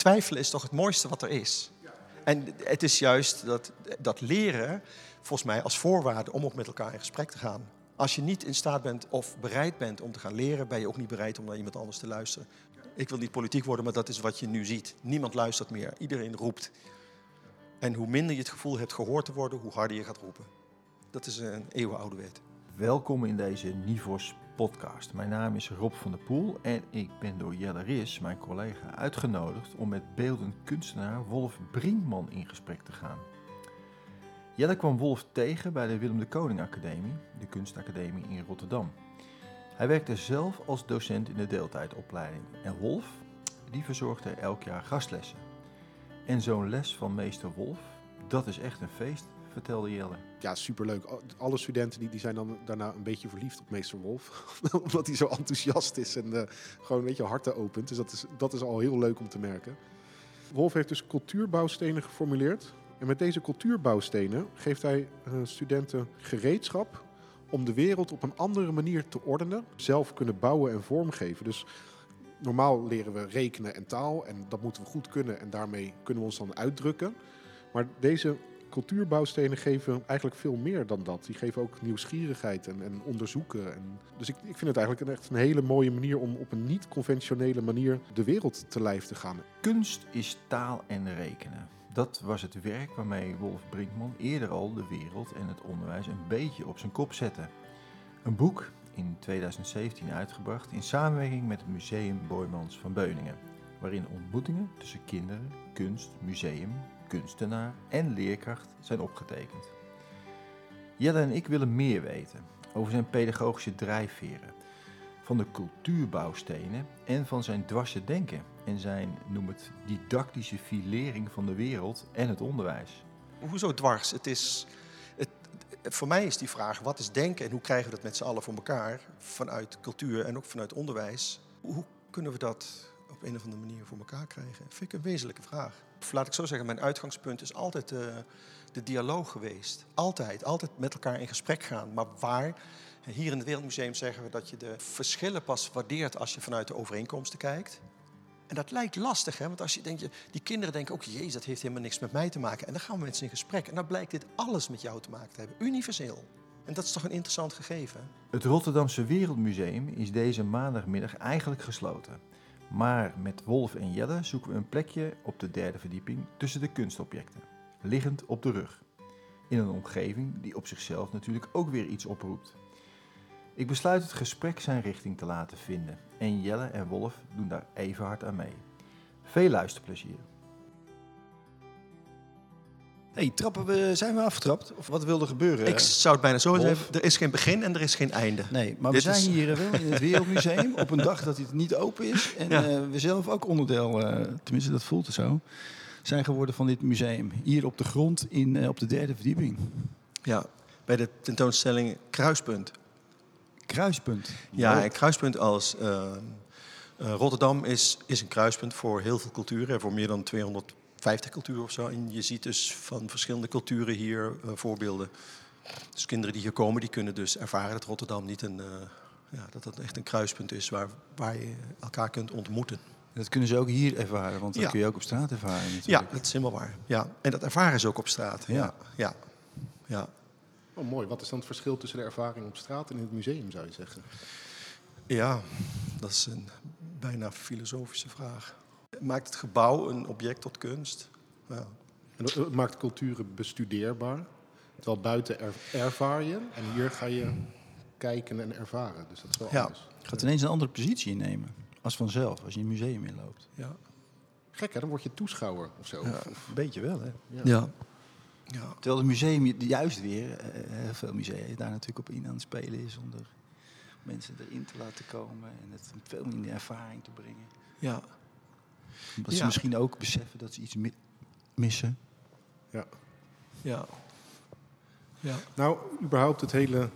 twijfelen is toch het mooiste wat er is. En het is juist dat, dat leren, volgens mij, als voorwaarde om ook met elkaar in gesprek te gaan. Als je niet in staat bent of bereid bent om te gaan leren, ben je ook niet bereid om naar iemand anders te luisteren. Ik wil niet politiek worden, maar dat is wat je nu ziet. Niemand luistert meer, iedereen roept. En hoe minder je het gevoel hebt gehoord te worden, hoe harder je gaat roepen. Dat is een eeuwenoude wet. Welkom in deze Nivos podcast. Mijn naam is Rob van der Poel en ik ben door Jelle Ris, mijn collega, uitgenodigd om met beeldend kunstenaar Wolf Brinkman in gesprek te gaan. Jelle kwam Wolf tegen bij de Willem de Koning Academie, de kunstacademie in Rotterdam. Hij werkte zelf als docent in de deeltijdopleiding en Wolf die verzorgde elk jaar gastlessen. En zo'n les van meester Wolf, dat is echt een feest, vertelde Jelle. Ja, superleuk. Alle studenten die, die zijn dan daarna een beetje verliefd op meester Wolf. Omdat hij zo enthousiast is en uh, gewoon een beetje harten opent. Dus dat is, dat is al heel leuk om te merken. Wolf heeft dus cultuurbouwstenen geformuleerd. En met deze cultuurbouwstenen geeft hij uh, studenten gereedschap om de wereld op een andere manier te ordenen. Zelf kunnen bouwen en vormgeven. Dus normaal leren we rekenen en taal en dat moeten we goed kunnen en daarmee kunnen we ons dan uitdrukken. Maar deze cultuurbouwstenen geven eigenlijk veel meer dan dat. Die geven ook nieuwsgierigheid en, en onderzoeken. En dus ik, ik, vind het eigenlijk een, echt een hele mooie manier om op een niet-conventionele manier de wereld te lijf te gaan. Kunst is taal en rekenen. Dat was het werk waarmee Wolf Brinkman eerder al de wereld en het onderwijs een beetje op zijn kop zette. Een boek in 2017 uitgebracht in samenwerking met het Museum Boymans van Beuningen, waarin ontmoetingen tussen kinderen, kunst, museum, kunstenaar en leerkracht zijn opgetekend. Jelle en ik willen meer weten over zijn pedagogische drijfveren, van de cultuurbouwstenen en van zijn dwarse denken en zijn, noem het, didactische filering van de wereld en het onderwijs. Hoezo dwars? Het is, het, voor mij is die vraag, wat is denken en hoe krijgen we dat met z'n allen voor elkaar vanuit cultuur en ook vanuit onderwijs? Hoe kunnen we dat op een of andere manier voor elkaar krijgen? Vind ik een wezenlijke vraag. Of laat ik zo zeggen, mijn uitgangspunt is altijd de, dialoog geweest. Altijd, altijd met elkaar in gesprek gaan. Maar waar? Hier in het Wereldmuseum zeggen we dat je de verschillen pas waardeert als je vanuit de overeenkomsten kijkt. En dat lijkt lastig, hè? want als je denkt, die kinderen denken ook, jezus, dat heeft helemaal niks met mij te maken. En dan gaan we met ze in gesprek. En dan blijkt dit alles met jou te maken te hebben, universeel. En dat is toch een interessant gegeven. Het Rotterdamse Wereldmuseum is deze maandagmiddag eigenlijk gesloten. Maar met Wolf en Jelle zoeken we een plekje op de derde verdieping tussen de kunstobjecten, liggend op de rug. In een omgeving die op zichzelf natuurlijk ook weer iets oproept. Ik besluit het gesprek zijn richting te laten vinden en Jelle en Wolf doen daar even hard aan mee. Veel luisterplezier. Hey, trappen we, zijn we afgetrapt? Of wat wilde gebeuren? Ik zou het bijna zo zeggen, er is geen begin en er is geen einde. Nee, maar we zijn hier wel in het Wereldmuseum op een dag dat het niet open is. En ja. uh, we zelf ook onderdeel, uh, tenminste dat voelt er zo, zijn geworden van dit museum. Hier op de grond in, uh, op de derde verdieping. Ja, bij de tentoonstelling Kruispunt. Kruispunt? Ja, een kruispunt als... Rotterdam is, is een kruispunt voor heel veel culturen, voor meer dan 200 50 culturen of zo. En je ziet dus van verschillende culturen hier uh, voorbeelden. Dus kinderen die hier komen, die kunnen dus ervaren dat Rotterdam niet een, uh, ja, dat dat echt een kruispunt is waar, waar je elkaar kunt ontmoeten. Dat kunnen ze ook hier ervaren, want dat ja. kun je ook op straat ervaren. Natuurlijk. Ja, dat is helemaal waar. Ja. En dat ervaren ze ook op straat. Ja. ja. ja. ja. Oh, mooi. Wat is dan het verschil tussen de ervaring op straat en in het museum, zou je zeggen? Ja, dat is een bijna filosofische vraag maakt het gebouw een object tot kunst. Ja. En dat maakt culturen bestudeerbaar. Terwijl buiten er, ervaar je en hier ga je kijken en ervaren. Dus dat is wel ja. anders. Je gaat ineens een andere positie innemen. Als vanzelf, als je in een museum inloopt. Ja. Gek hè, dan word je toeschouwer of zo. Ja. Een beetje wel hè. Ja. ja. ja. Terwijl het museum juist weer, heel veel musea daar natuurlijk op in aan het spelen is. Om er mensen erin te laten komen en het veel meer in de ervaring te brengen. Ja. Dat ze misschien ook beseffen dat ze iets mi missen. Ja. Ja. ja. Nou, überhaupt het hele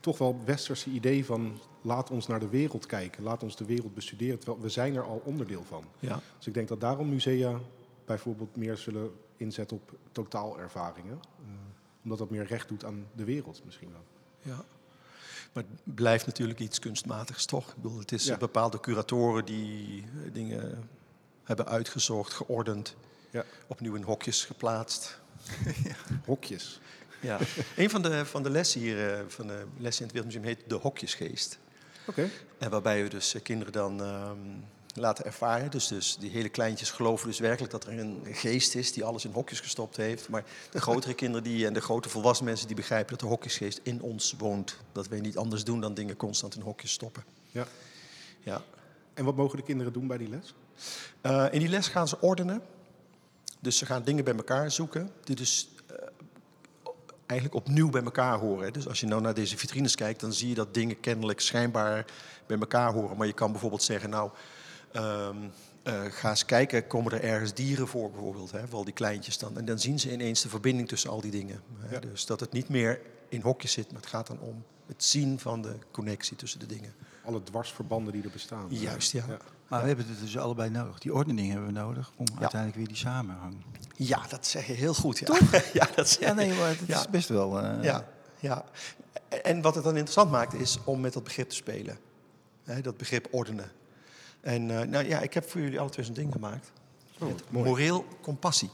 toch wel westerse idee van laat ons naar de wereld kijken, laat ons de wereld bestuderen, terwijl we zijn er al onderdeel van. Ja. Dus ik denk dat daarom musea bijvoorbeeld meer zullen inzetten op totaalervaringen, uh, omdat dat meer recht doet aan de wereld misschien wel. Ja. Maar het blijft natuurlijk iets kunstmatigs, toch? Ik bedoel, het is ja. bepaalde curatoren die dingen hebben uitgezocht, geordend, Ja. opnieuw in hokjes geplaatst. Hokjes. Ja. een van de, van de lessen hier, eh, van de lessen in het Wereldmuseum heet de hokjesgeest. Oké. En waarbij we dus eh, kinderen dan ehm, laten ervaren. Dus, dus die hele kleintjes geloven dus werkelijk dat er een geest is die alles in hokjes gestopt heeft. Maar de grotere kinderen die, en de grote volwassen mensen die begrijpen dat de hokjesgeest in ons woont. Dat wij niet anders doen dan dingen constant in hokjes stoppen. Ja. Ja. En wat mogen de kinderen doen bij die les? Eh, in die les gaan ze ordenen. Dus ze gaan dingen bij elkaar zoeken die dus eh, eigenlijk opnieuw bij elkaar horen. Dus als je nou naar deze vitrines kijkt, dan zie je dat dingen kennelijk schijnbaar bij elkaar horen. Maar je kan bijvoorbeeld zeggen, nou, ehm, eh, ga eens kijken, komen er ergens dieren voor bijvoorbeeld, hè, voor al die kleintjes dan. En dan zien ze ineens de verbinding tussen al die dingen. Hè. Ja. Dus dat het niet meer in hokjes zit, maar het gaat dan om het zien van de connectie tussen de dingen. Alle dwarsverbanden die er bestaan. Juist, ja. Maar we hebben het dus allebei nodig. Die ordening hebben we nodig om uiteindelijk weer die samenhang. Ja, dat zeg je heel goed. Ja, ja dat zeg Ja, nee, maar het Ja. is best wel... eh, Ja, ja. En wat het dan interessant maakt is om met dat begrip te spelen. Hè, dat begrip ordenen. En eh, nou ja, ik heb voor jullie alle twee zo'n ding gemaakt. Oh, moreel compassie.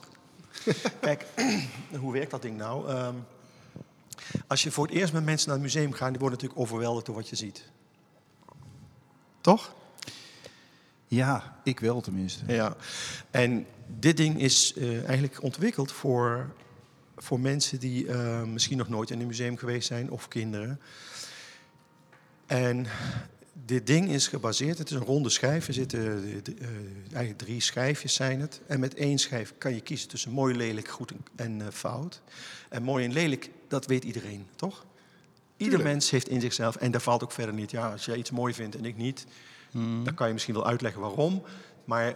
Kijk, hoe werkt dat ding nou? Ehm, als je voor het eerst met mensen naar het museum gaat, die worden natuurlijk overweldigd door wat je ziet. Toch? Ja, ik wel tenminste. Ja. En dit ding is eh, eigenlijk ontwikkeld voor, voor mensen die eh, misschien nog nooit in een museum geweest zijn of kinderen. En dit ding is gebaseerd, het is een ronde schijf. Er zitten eh, eh, eigenlijk drie schijfjes zijn het. En met één schijf kan je kiezen tussen mooi, lelijk, goed en, eh, fout. En mooi en lelijk, dat weet iedereen, toch? Ieder Tuurlijk. mens heeft in zichzelf, en daar valt ook verder niet. Ja, als jij iets mooi vindt en ik niet, Hmm. dan kan je misschien wel uitleggen waarom, maar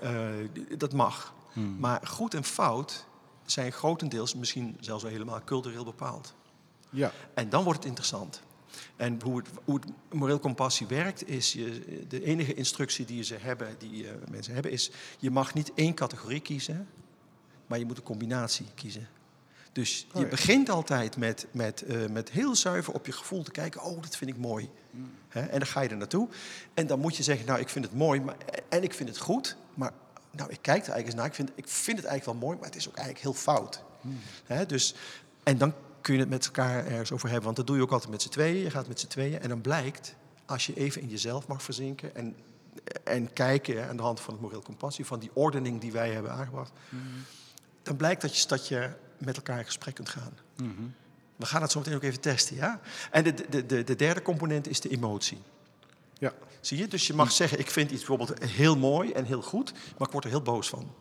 dat mag. Hmm. Maar goed en fout zijn grotendeels misschien zelfs wel helemaal cultureel bepaald. Ja. En dan wordt het interessant. En hoe het, hoe het moreel compassie werkt, is je, de enige instructie die ze hebben, die eh, mensen hebben, is je mag niet één categorie kiezen, maar je moet een combinatie kiezen. Dus je begint altijd met, met, eh, met heel zuiver op je gevoel te kijken, oh, dat vind ik mooi. Hè, en dan ga je er naartoe. En dan moet je zeggen, nou, ik vind het mooi maar, en ik vind het goed, maar nou, ik kijk er eigenlijk eens naar. Ik vind, ik vind het eigenlijk wel mooi, maar het is ook eigenlijk heel fout. Hè, dus, en dan kun je het met elkaar ergens over hebben. Want dat doe je ook altijd met z'n tweeën. Je gaat met z'n tweeën. En dan blijkt, als je even in jezelf mag verzinken... en, en kijken hè, aan de hand van het moreel compassie... van die ordening die wij hebben aangebracht... dan blijkt dat je, dat je met elkaar in gesprek kunt gaan. Mhm. We gaan het zo meteen ook even testen, ja? En de, de, de, de derde component is de emotie. Ja. Zie je? Dus je mag zeggen, ik vind iets bijvoorbeeld heel mooi en heel goed... maar ik word er heel boos van.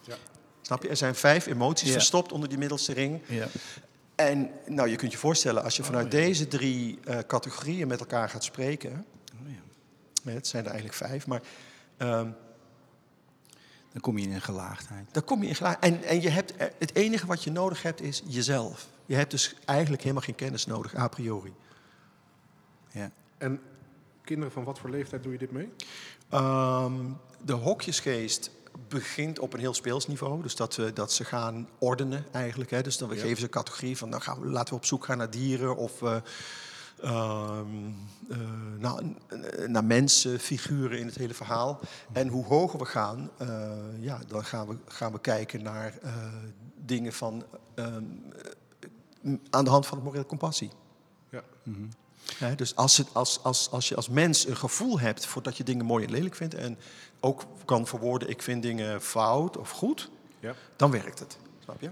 Ja. Snap je? Er zijn vijf emoties Ja. verstopt onder die middelste ring... Ja. En nou, je kunt je voorstellen, als je vanuit ja. deze drie eh, categorieën met elkaar gaat spreken, Oh, ja. het zijn er eigenlijk vijf, maar ehm, Dan kom je in een gelaagdheid. dan kom je in gelijk. En, en je hebt, er- het enige wat je nodig hebt is jezelf. Je hebt dus eigenlijk helemaal geen kennis nodig, a priori. Ja. En kinderen van wat voor leeftijd doe je dit mee? Ehm, de hokjesgeest begint op een heel speels niveau. Dus dat, we, dat ze gaan ordenen eigenlijk. Hè. Dus dan we Ja. geven ze een categorie van... Nou gaan we, laten we op zoek gaan naar dieren of... eh, ehm, eh, nou, n- n- naar mensen, figuren in het hele verhaal. En hoe hoger we gaan, eh, ja, dan gaan we, gaan we kijken naar eh, dingen van, ehm, eh, aan de hand van het moreel compassie. Ja. Mhm. Dus als, het, als, als, als je als mens een gevoel hebt voor dat je dingen mooi en lelijk vindt... en ook kan verwoorden, ik vind dingen fout of goed, Ja. dan werkt het. Snap je?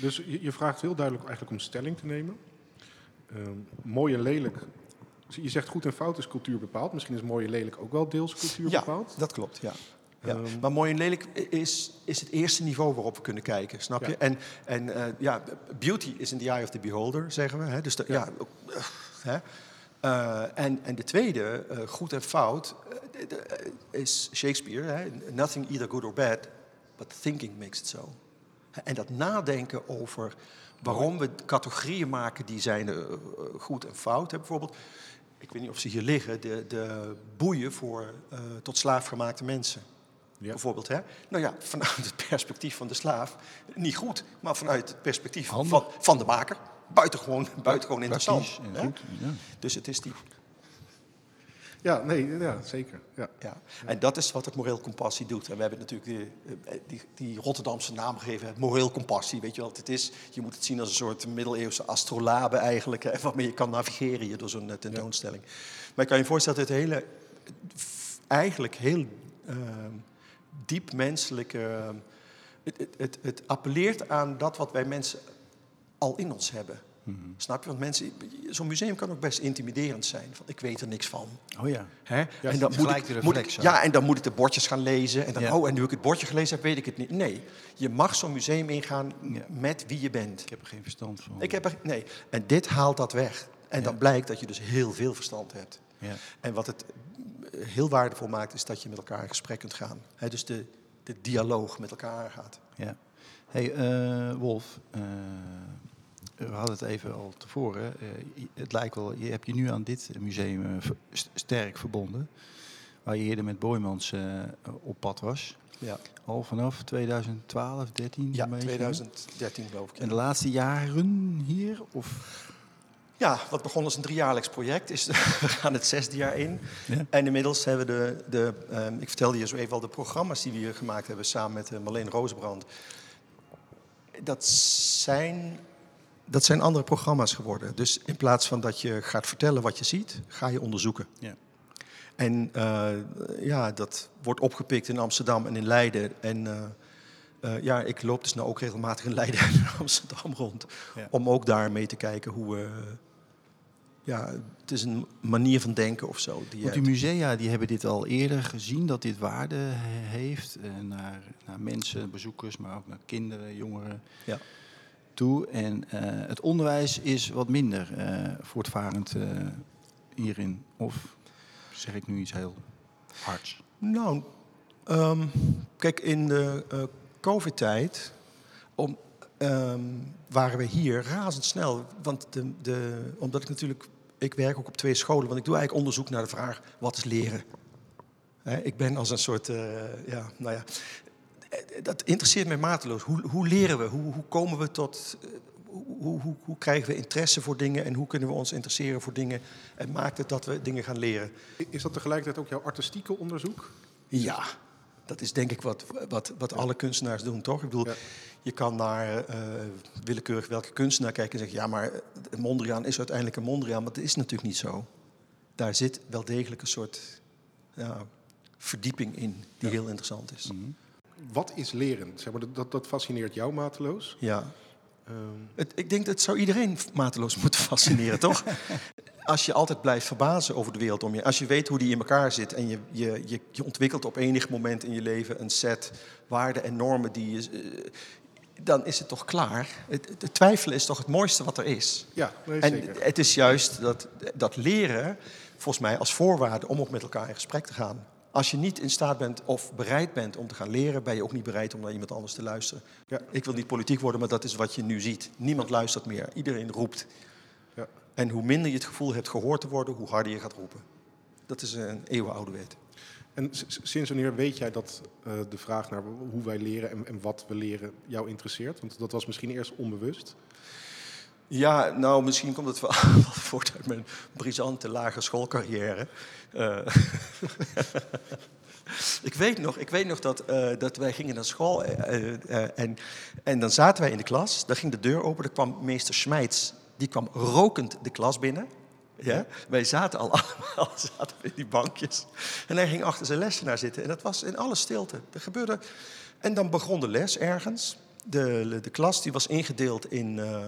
Dus je, je vraagt heel duidelijk eigenlijk om stelling te nemen. Ehm, mooi en lelijk. Je zegt goed en fout is cultuur bepaald. Misschien is mooi en lelijk ook wel deels cultuur Ja, bepaald. dat klopt, ja. ja. Ehm. maar mooi en lelijk is, is het eerste niveau waarop we kunnen kijken, snap Ja. je? En, en eh, ja, beauty is in the eye of the beholder, zeggen we. Hè? Dus de, ja. Ja. eh, hè? Eh, en, en de tweede, eh, goed en fout, eh, is Shakespeare. Hè? Nothing either good or bad, but thinking makes it so. En dat nadenken over waarom we categorieën maken die zijn goed en fout. Hè? Bijvoorbeeld, ik weet niet of ze hier liggen, de, de boeien voor tot slaaf gemaakte mensen. Ja. Bijvoorbeeld, hè? Nou ja, vanuit het perspectief van de slaaf, niet goed, maar vanuit het perspectief van, van de maker, buitengewoon, buitengewoon interessant. Hè? goed. Ja. Dus het is die. Ja, nee, ja, zeker. Ja. Ja. En dat is wat het moreel compassie doet. En we hebben natuurlijk die, eh, die, die Rotterdamse naam gegeven, het moreel compassie. Weet je wat het is? Je moet het zien als een soort middeleeuwse astrolabe eigenlijk, hè, waarmee je kan navigeren hier door zo'n eh, tentoonstelling. Maar ik kan je voorstellen dat het hele, eigenlijk heel eh, diep menselijke, het, het, het, het appelleert aan dat wat wij mensen al in ons hebben. Snap je? Want mensen, zo'n museum kan ook best intimiderend zijn. Van, ik weet er niks van. Oh ja. Hè? en dan moet ik, moet ja, en dan moet ik de bordjes gaan lezen. En dan, Ja. oh, en nu ik het bordje gelezen heb, weet ik het niet. Nee, je mag zo'n museum ingaan Ja. met wie je bent. Ik heb er geen verstand van. Ik heb er, nee, en dit haalt dat weg. En dan blijkt dat je dus heel veel verstand hebt. Ja. En wat het eh, heel waardevol maakt, is dat je met elkaar in gesprek kunt gaan. Hè, dus de, de dialoog met elkaar aangaat. Ja. Hey, eh, Wolf, eh, we hadden het even al tevoren. Eh, je- het lijkt wel, je hebt je nu aan dit museum eh, sterk verbonden. Waar je eerder met Boymans eh, op pad was. Ja, Al vanaf 2012, 13? ja een beetje. 2013 geloof ik. En de laatste jaren hier? Of? Ja, wat begon als een driejaarlijks project, is we gaan het zesde jaar in. Ja. En inmiddels hebben we de, de ehm, ik vertelde je zo even al, de programma's die we hier gemaakt hebben samen met uh, Marleen Rozenbrand. Dat zijn, dat zijn andere programma's geworden. Dus in plaats van dat je gaat vertellen wat je ziet, ga je onderzoeken. Ja. En eh, ja, dat wordt opgepikt in Amsterdam en in Leiden. En eh, eh, ja, ik loop dus nou ook regelmatig in Leiden en in Amsterdam rond. Ja. Om ook daar mee te kijken hoe... ja, het is een manier van denken of zo. Die Want die musea die hebben dit al eerder gezien, dat dit waarde he- heeft naar, naar mensen, bezoekers, maar ook naar kinderen, jongeren Ja. En eh, het onderwijs is wat minder eh, voortvarend eh, hierin. Of zeg ik nu iets heel hards? Nou, ehm, kijk, in de COVID-tijd om, ehm, waren we hier razendsnel. Want de, de, omdat ik natuurlijk, ik werk ook op twee scholen, want ik doe eigenlijk onderzoek naar de vraag: wat is leren? Ik ben als een soort, ja, nou ja, dat interesseert mij mateloos. Hoe, hoe leren we? Hoe, hoe komen we tot, eh, hoe, hoe, hoe krijgen we interesse voor dingen en hoe kunnen we ons interesseren voor dingen en maakt het dat we dingen gaan leren? Is dat tegelijkertijd ook jouw artistieke onderzoek? Ja, dat is denk ik wat, wat, wat alle kunstenaars doen, toch? Ik bedoel, Ja. je kan naar eh, willekeurig welke kunstenaar kijken en zeggen... ja, maar een Mondriaan is uiteindelijk een Mondriaan, maar dat is natuurlijk niet zo. Daar zit wel degelijk een soort ja, verdieping in die heel interessant is. Wat is lerend? Zeg maar, dat- dat, dat fascineert jou mateloos. Ja. Ehm, Het, ik denk dat het zou iedereen mateloos moeten fascineren, toch? Als je altijd blijft verbazen over de wereld om je. Als je weet hoe die in elkaar zit en je, je, je, je ontwikkelt op enig moment in je leven een set waarden en normen die je. eh, dan is het toch klaar. Het, het twijfelen is toch het mooiste wat er is. ja, nee, En zeker. het is juist dat, dat leren, volgens mij, als voorwaarde om ook met elkaar in gesprek te gaan. Als je niet in staat bent of bereid bent om te gaan leren, ben je ook niet bereid om naar iemand anders te luisteren. Ja. Ik wil niet politiek worden, maar dat is wat je nu ziet. Niemand luistert meer. Iedereen roept. Ja. En hoe minder je het gevoel hebt gehoord te worden, hoe harder je gaat roepen. Dat is een eeuwenoude wet. En sinds wanneer weet jij dat eh, de vraag naar hoe wij leren en, en wat we leren jou interesseert? Want dat was misschien eerst onbewust. Ja, nou, misschien komt het wel, voort uit mijn brisante lagere schoolcarrière. Eh, ik, weet nog, ik weet nog dat, eh, dat wij gingen naar school eh, en, en dan zaten wij in de klas. Dan ging de deur open, er kwam meester Smijts. Die kwam rokend de klas binnen. Ja? Wij zaten al allemaal zaten in die bankjes. En hij ging achter zijn lessenaar zitten. En dat was in alle stilte. Er gebeurde... En dan begon de les ergens. De, de klas die was ingedeeld in... eh,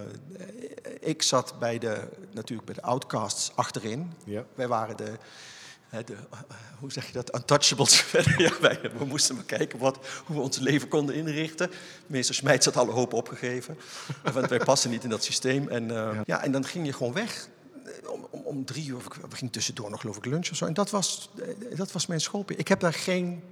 ik zat bij de, natuurlijk bij de outcasts achterin. Ja. Wij waren de, de eh, hoe zeg je dat, untouchables. ja, wij, we moesten maar kijken wat, hoe we ons leven konden inrichten. Meester Smijts had alle hoop opgegeven. Want wij passen niet in dat systeem. En, eh, ja. en dan ging je gewoon weg. Om, om, om drie uur, we gingen tussendoor nog geloof ik lunch of zo. En dat was, dat was mijn schoolperiode. Ik heb daar geen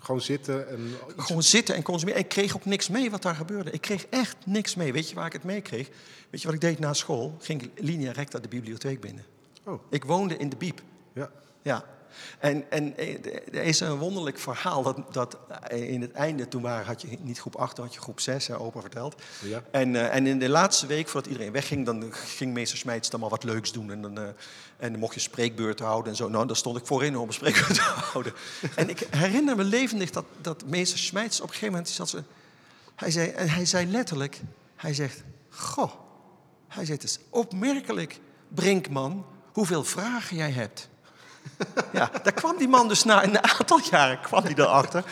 Gewoon zitten en gewoon zitten en consumeren. Ik kreeg ook niks mee wat daar gebeurde. Ik kreeg echt niks mee. Weet je waar ik het mee kreeg? Weet je wat ik deed na school? Ging linea recta de bibliotheek binnen. Oh, Ik woonde in de biep. ja. Ja. En, en eh, er is een wonderlijk verhaal dat, dat eh, in het einde, toen waren, had je niet groep 8, dan had je groep 6, hè, opa verteld. Ja. En, eh, en in de laatste week, voordat iedereen wegging, dan ging meester Smijts dan maar wat leuks doen. En dan, en dan mocht je spreekbeurt houden en zo. Nou, daar stond ik voorin om een spreekbeurt te houden. En ik herinner me levendig dat, dat meester Smijts op een gegeven moment zat ze, hij zei, en hij zei letterlijk, hij zegt, goh, hij zegt, het is opmerkelijk, Brinkman, hoeveel vragen jij hebt. ja, daar kwam die man dus na een aantal jaren kwam hij erachter.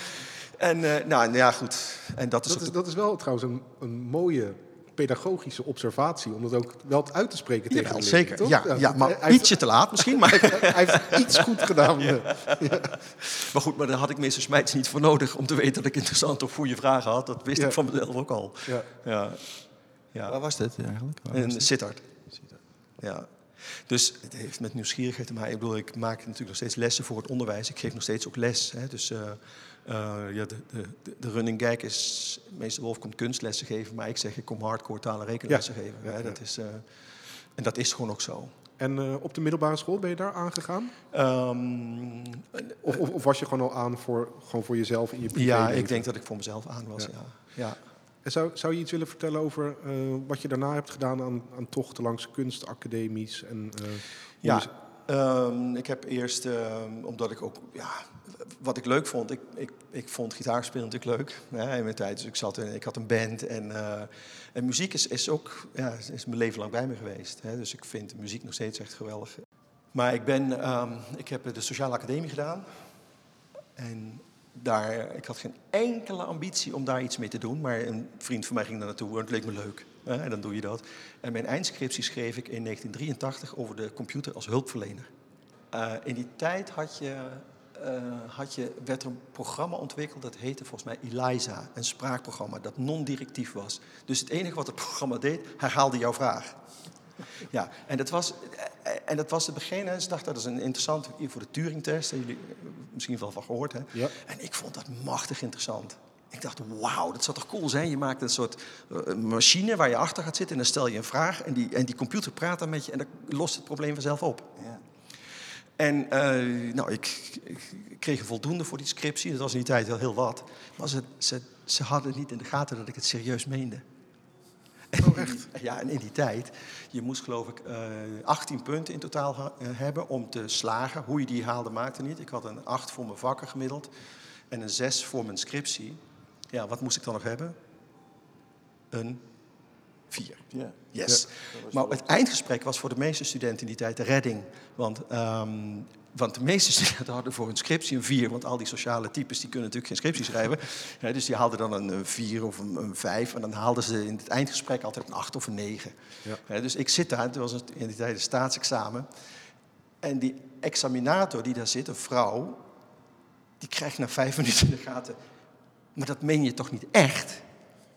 En eh, nou ja, goed. En dat is, Dat is, de- dat is wel trouwens een, een mooie pedagogische observatie. Om dat ook wel uit te spreken tegen een leerling, zeker. toch? Ja, ja, maar heeft- ietsje te laat misschien. Maar, hij heeft iets goed gedaan. maar goed, maar daar had ik meester Smijts niet voor nodig om te weten dat ik interessante of goede vragen had. Dat wist Ja. ik van mezelf ook al. Ja. Ja, ja. Waar was dit eigenlijk? Waar was in dit? Sittard. Ja. Dus het heeft met nieuwsgierigheid te maken. Ik bedoel, ik maak natuurlijk nog steeds lessen voor het onderwijs. Ik geef nog steeds ook les. Hè. Dus eh, eh, ja, de, de, de- running gag is... Meester Wolf komt kunstlessen geven, maar ik zeg ik kom hardcore taal- en rekenlessen geven. Hè. Dat is, eh, en dat is gewoon ook zo. En op de middelbare school ben je daar aangegaan? Ehm, Of, of, of was je gewoon al aan voor, gewoon voor jezelf in je privé ja, ik denk dat ik voor mezelf aan was. Ja. Ja. Ja. En zou, zou je iets willen vertellen over eh, wat je daarna hebt gedaan aan, aan tochten langs kunstacademies? En, eh, Ja, ehm, ik heb eerst, ehm, omdat ik ook, ja, wat ik leuk vond, ik, ik, ik vond gitaarspelen natuurlijk leuk hè, in mijn tijd. Dus ik, zat in, ik had een band en, eh, en muziek is, is ook, ja, is- is mijn leven lang bij me geweest. Hè, dus ik vind muziek nog steeds echt geweldig. Maar ik ben, ehm, ik heb de Sociale Academie gedaan. En daar, ik had geen enkele ambitie om daar iets mee te doen. Maar een vriend van mij ging daar naartoe en het leek me leuk. Hè, en dan doe je dat. En mijn eindscriptie schreef ik in 1983 over de computer als hulpverlener. Eh, in die tijd had je, eh, had je, werd er een programma ontwikkeld dat heette volgens mij ELIZA. Een spraakprogramma dat non-directief was. Dus het enige wat het programma deed, herhaalde jouw vraag. Ja, en dat was, eh, en dat was het begin. En ze dachten, dat is een interessant voor de Turing-test. Hebben jullie eh, misschien wel van gehoord, hè? Ja. En ik vond dat machtig interessant. Ik dacht, wauw, dat zou toch cool zijn? Je maakt een soort eh, machine waar je achter gaat zitten... en dan stel je een vraag en die, en die computer praat dan met je... en dan lost het probleem vanzelf op. Ja. En nou, ik, ik kreeg voldoende voor die scriptie. Dat was in die tijd heel, heel wat. Maar ze, ze, ze hadden niet in de gaten dat ik het serieus meende. Oh, echt? ja, en in die tijd, je moest geloof ik eh 18 punten in totaal ha- eh, hebben om te slagen. Hoe je die haalde maakte niet. Ik had een 8 voor mijn vakken gemiddeld en een 6 voor mijn scriptie. Ja, wat moest ik dan nog hebben? Een 4. Ja. Yes. Maar het eindgesprek was voor de meeste studenten in die tijd de redding. Want, ehm, want de meeste studenten hadden voor hun scriptie een 4. Want al die sociale types die kunnen natuurlijk geen scriptie schrijven. Ja, dus die haalden dan een 4 of een, een 5. En dan haalden ze in het eindgesprek altijd een 8 of een 9. Ja. Ja, dus ik zit daar, het was in die tijd een staatsexamen. En die examinator die daar zit, een vrouw, die krijgt na vijf minuten in de gaten. Maar dat meen je toch niet echt?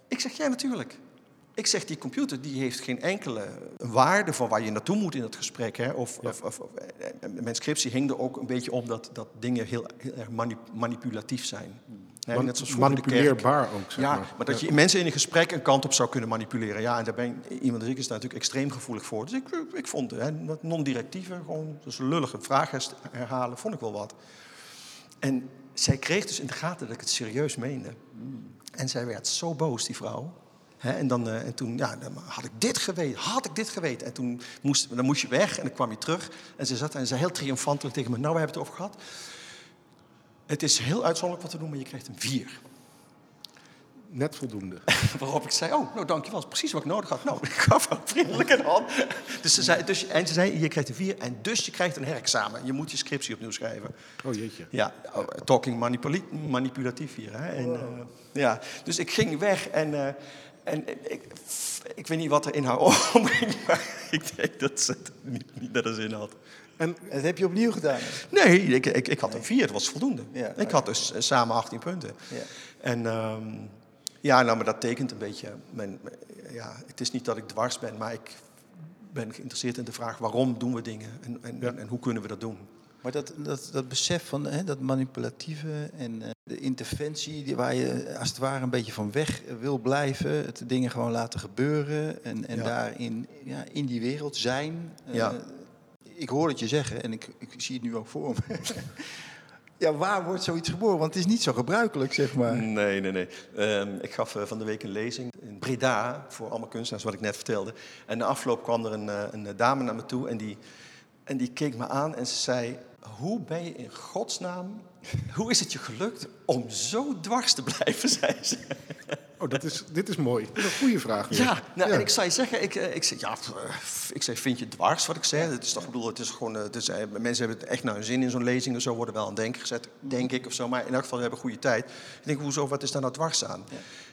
Ik zeg, ja, natuurlijk. Ik zeg, die computer die heeft geen enkele waarde van waar je naartoe moet in het gesprek. Hè? Of, of, of, of- eh, mijn scriptie hing er ook een beetje om dat, dat dingen heel, heel erg mani- manipulatief zijn. Hè, Man- net zoals de manipuleerbaar ook, zeg ja, maar. maar, dat Ja. je mensen in een gesprek een kant op zou kunnen manipuleren. Ja, en daar ben ik, iemand als ik is daar natuurlijk extreem gevoelig voor. Dus ik, ik vond hè, dat non-directieve, gewoon dus lullige vraag herst- herhalen, vond ik wel wat. En zij kreeg dus in de gaten dat ik het serieus meende. En zij werd zo boos, die vrouw. En, dan, eh, en toen ja, dan had ik dit geweten, had ik dit geweten. En toen moest, dan moest je weg en dan kwam je terug. En ze zat en zei heel triomfantelijk tegen me, nou, we hebben het over gehad. Het is heel uitzonderlijk wat we doen, maar je krijgt een vier. Net voldoende. Waarop ik zei, oh, nou dankjewel, dat is precies wat ik nodig had. Nou, ik gaf haar vriendelijk een hand. Dus ze zei, dus, en ze zei, je krijgt een vier en dus je krijgt een herexamen. Je moet je scriptie opnieuw schrijven. Oh jeetje. Ja, oh, talking manipulatief hier. Hè? En, eh, ja, dus ik ging weg en, eh, en ik, ik weet niet wat er in haar omging, maar ik denk dat ze het niet, niet naar de zin had. En Dat heb je opnieuw gedaan. Nee, ik, ik, ik had een vier, dat was voldoende. Ja, ik had dus eh, samen 18 punten. Ja. En ehm, ja, nou, maar dat tekent een beetje. Mijn, ja, het is niet dat ik dwars ben, maar ik ben geïnteresseerd in de vraag waarom doen we dingen en, en, Ja. en hoe kunnen we dat doen. Maar dat, dat, dat besef van hè, dat manipulatieve en eh, de interventie, die, waar je als het ware een beetje van weg wil blijven, het dingen gewoon laten gebeuren en, en Ja. daarin ja, in die wereld zijn. eh, Ja. ik hoor het je zeggen en ik, ik zie het nu ook voor me. ja, waar wordt zoiets geboren? Want het is niet zo gebruikelijk, zeg maar. Nee, nee, nee. Ehm, ik gaf eh, van de week een lezing in Breda voor allemaal kunstenaars, wat ik net vertelde. En na afloop kwam er een, eh, een dame naar me toe en die, en die keek me aan en ze zei... Hoe ben je in godsnaam, hoe is het je gelukt om zo dwars te blijven, zei ze. Oh, dat is, dit is mooi. Dat is een goede vraag. weer. Ja, nou, Ja. en ik zou je zeggen, ik, eh, ik, zei, ja, ik zei, vind je dwars wat ik zei? Het is toch, ik bedoel, het is gewoon, eh, het is, eh, mensen hebben het echt naar hun zin in zo'n lezing of zo, worden wel aan het denken gezet, denk ik of zo. Maar in elk geval, we hebben goede tijd. Ik denk, hoezo, wat is daar nou dwars aan?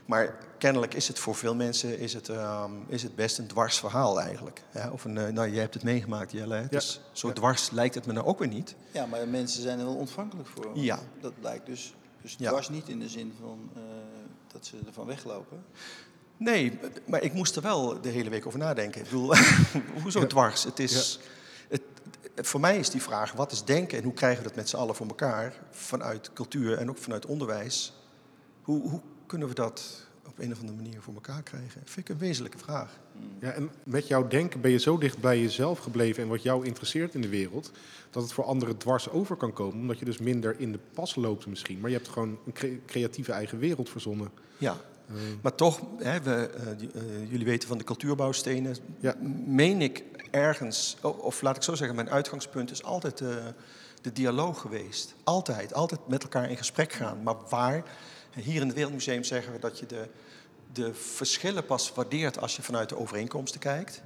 Maar kennelijk is het voor veel mensen is het, ehm, is het best een dwars verhaal eigenlijk. Ja, of een, eh, nou, jij hebt het meegemaakt, Jelle. hè? Dus zo Ja. dwars lijkt het me nou ook weer niet. Ja, maar mensen zijn er wel ontvankelijk voor. Ja. Dat blijkt dus. Dus was niet in de zin van eh, dat ze ervan weglopen. Nee, maar ik moest er wel de hele week over nadenken. Ik bedoel, hoezo dwars? Het is, het, voor mij is die vraag, wat is denken en hoe krijgen we dat met z'n allen voor elkaar? Vanuit cultuur en ook vanuit onderwijs. Hoe, hoe kunnen we dat op een of andere manier voor elkaar krijgen? Vind ik een wezenlijke vraag. Ja, en met jouw denken ben je zo dicht bij jezelf gebleven en wat jou interesseert in de wereld, dat het voor anderen dwars over kan komen, omdat je dus minder in de pas loopt misschien. Maar je hebt gewoon een cre- creatieve eigen wereld verzonnen. Ja, maar toch, hè, we, eh, eh, jullie weten van de cultuurbouwstenen. Ja. Meen ik ergens, o- of laat ik zo zeggen, mijn uitgangspunt is altijd de dialoog geweest. Altijd, altijd met elkaar in gesprek gaan. Maar waar, hier in het Wereldmuseum zeggen we dat je de, de verschillen pas waardeert als je vanuit de overeenkomsten kijkt.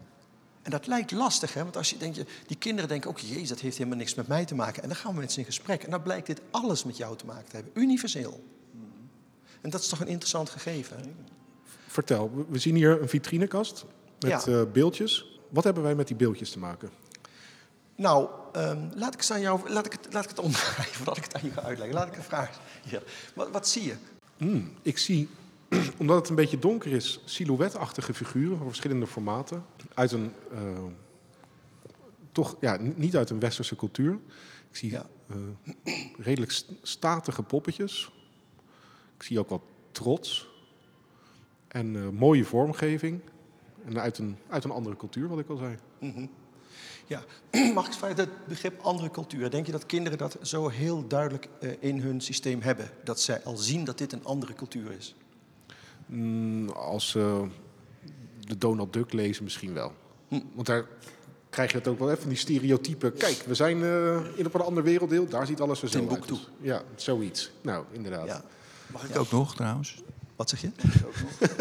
En dat lijkt lastig, hè? want als je denkt, die kinderen denken ook, jezus, dat heeft helemaal niks met mij te maken. En dan gaan we met ze in gesprek. En dan blijkt dit alles met jou te maken te hebben, universeel. En dat is toch een interessant gegeven. hè? Vertel, we- zien hier een vitrinekast met Ja. eh, beeldjes. Wat hebben wij met die beeldjes te maken? Nou, ehm, laat ik eens aan jou, laat ik het, laat ik het omdraaien voordat ik het aan je ga uitleggen. Laat ik een vraag. Ja. Wat, wat zie je? Hmm, ik zie, omdat het een beetje donker is, silhouetachtige figuren van verschillende formaten. Uit een, eh, toch, ja, niet uit een westerse cultuur. Ik zie Ja. eh, redelijk st- statige poppetjes. Ik zie ook wat trots. En eh, mooie vormgeving. En uit een, uit een andere cultuur, wat ik al zei. Mhm. Ja, mag ik vragen, dat begrip andere cultuur, denk je dat kinderen dat zo heel duidelijk eh, in hun systeem hebben? Dat zij al zien dat dit een andere cultuur is? Mm, als ze de Donald Duck lezen misschien wel. Hm. Want daar krijg je het ook wel even, die stereotypen. Kijk, we zijn eh, in op een ander werelddeel, daar ziet alles er zo uit. Timbuktu. Dus, ja, zoiets. Nou, inderdaad. Ja. Mag ik ook nog trouwens? Wat zeg je?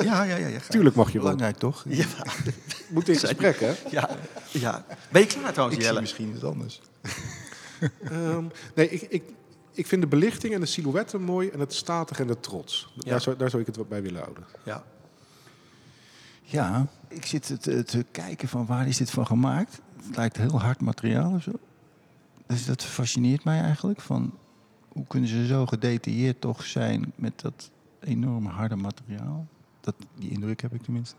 Ja, ja, ja. ja. Tuurlijk mag je wel. Belangrijk toch? Ja, Moet in gesprek, hè? ja, ja. Ben je klaar trouwens, Ik zie Jelle? misschien iets anders. Ehm, nee, ik, ik, ik vind de belichting en de silhouetten mooi en het statig en de trots. Ja. Daar, zou, daar zou ik het wat bij willen houden. Ja. Ja, ik zit te, te kijken van waar is dit van gemaakt. Het lijkt heel hard materiaal of zo. Dus dat fascineert mij eigenlijk. Van hoe kunnen ze zo gedetailleerd toch zijn met dat enorm harde materiaal? Dat, die indruk heb ik tenminste.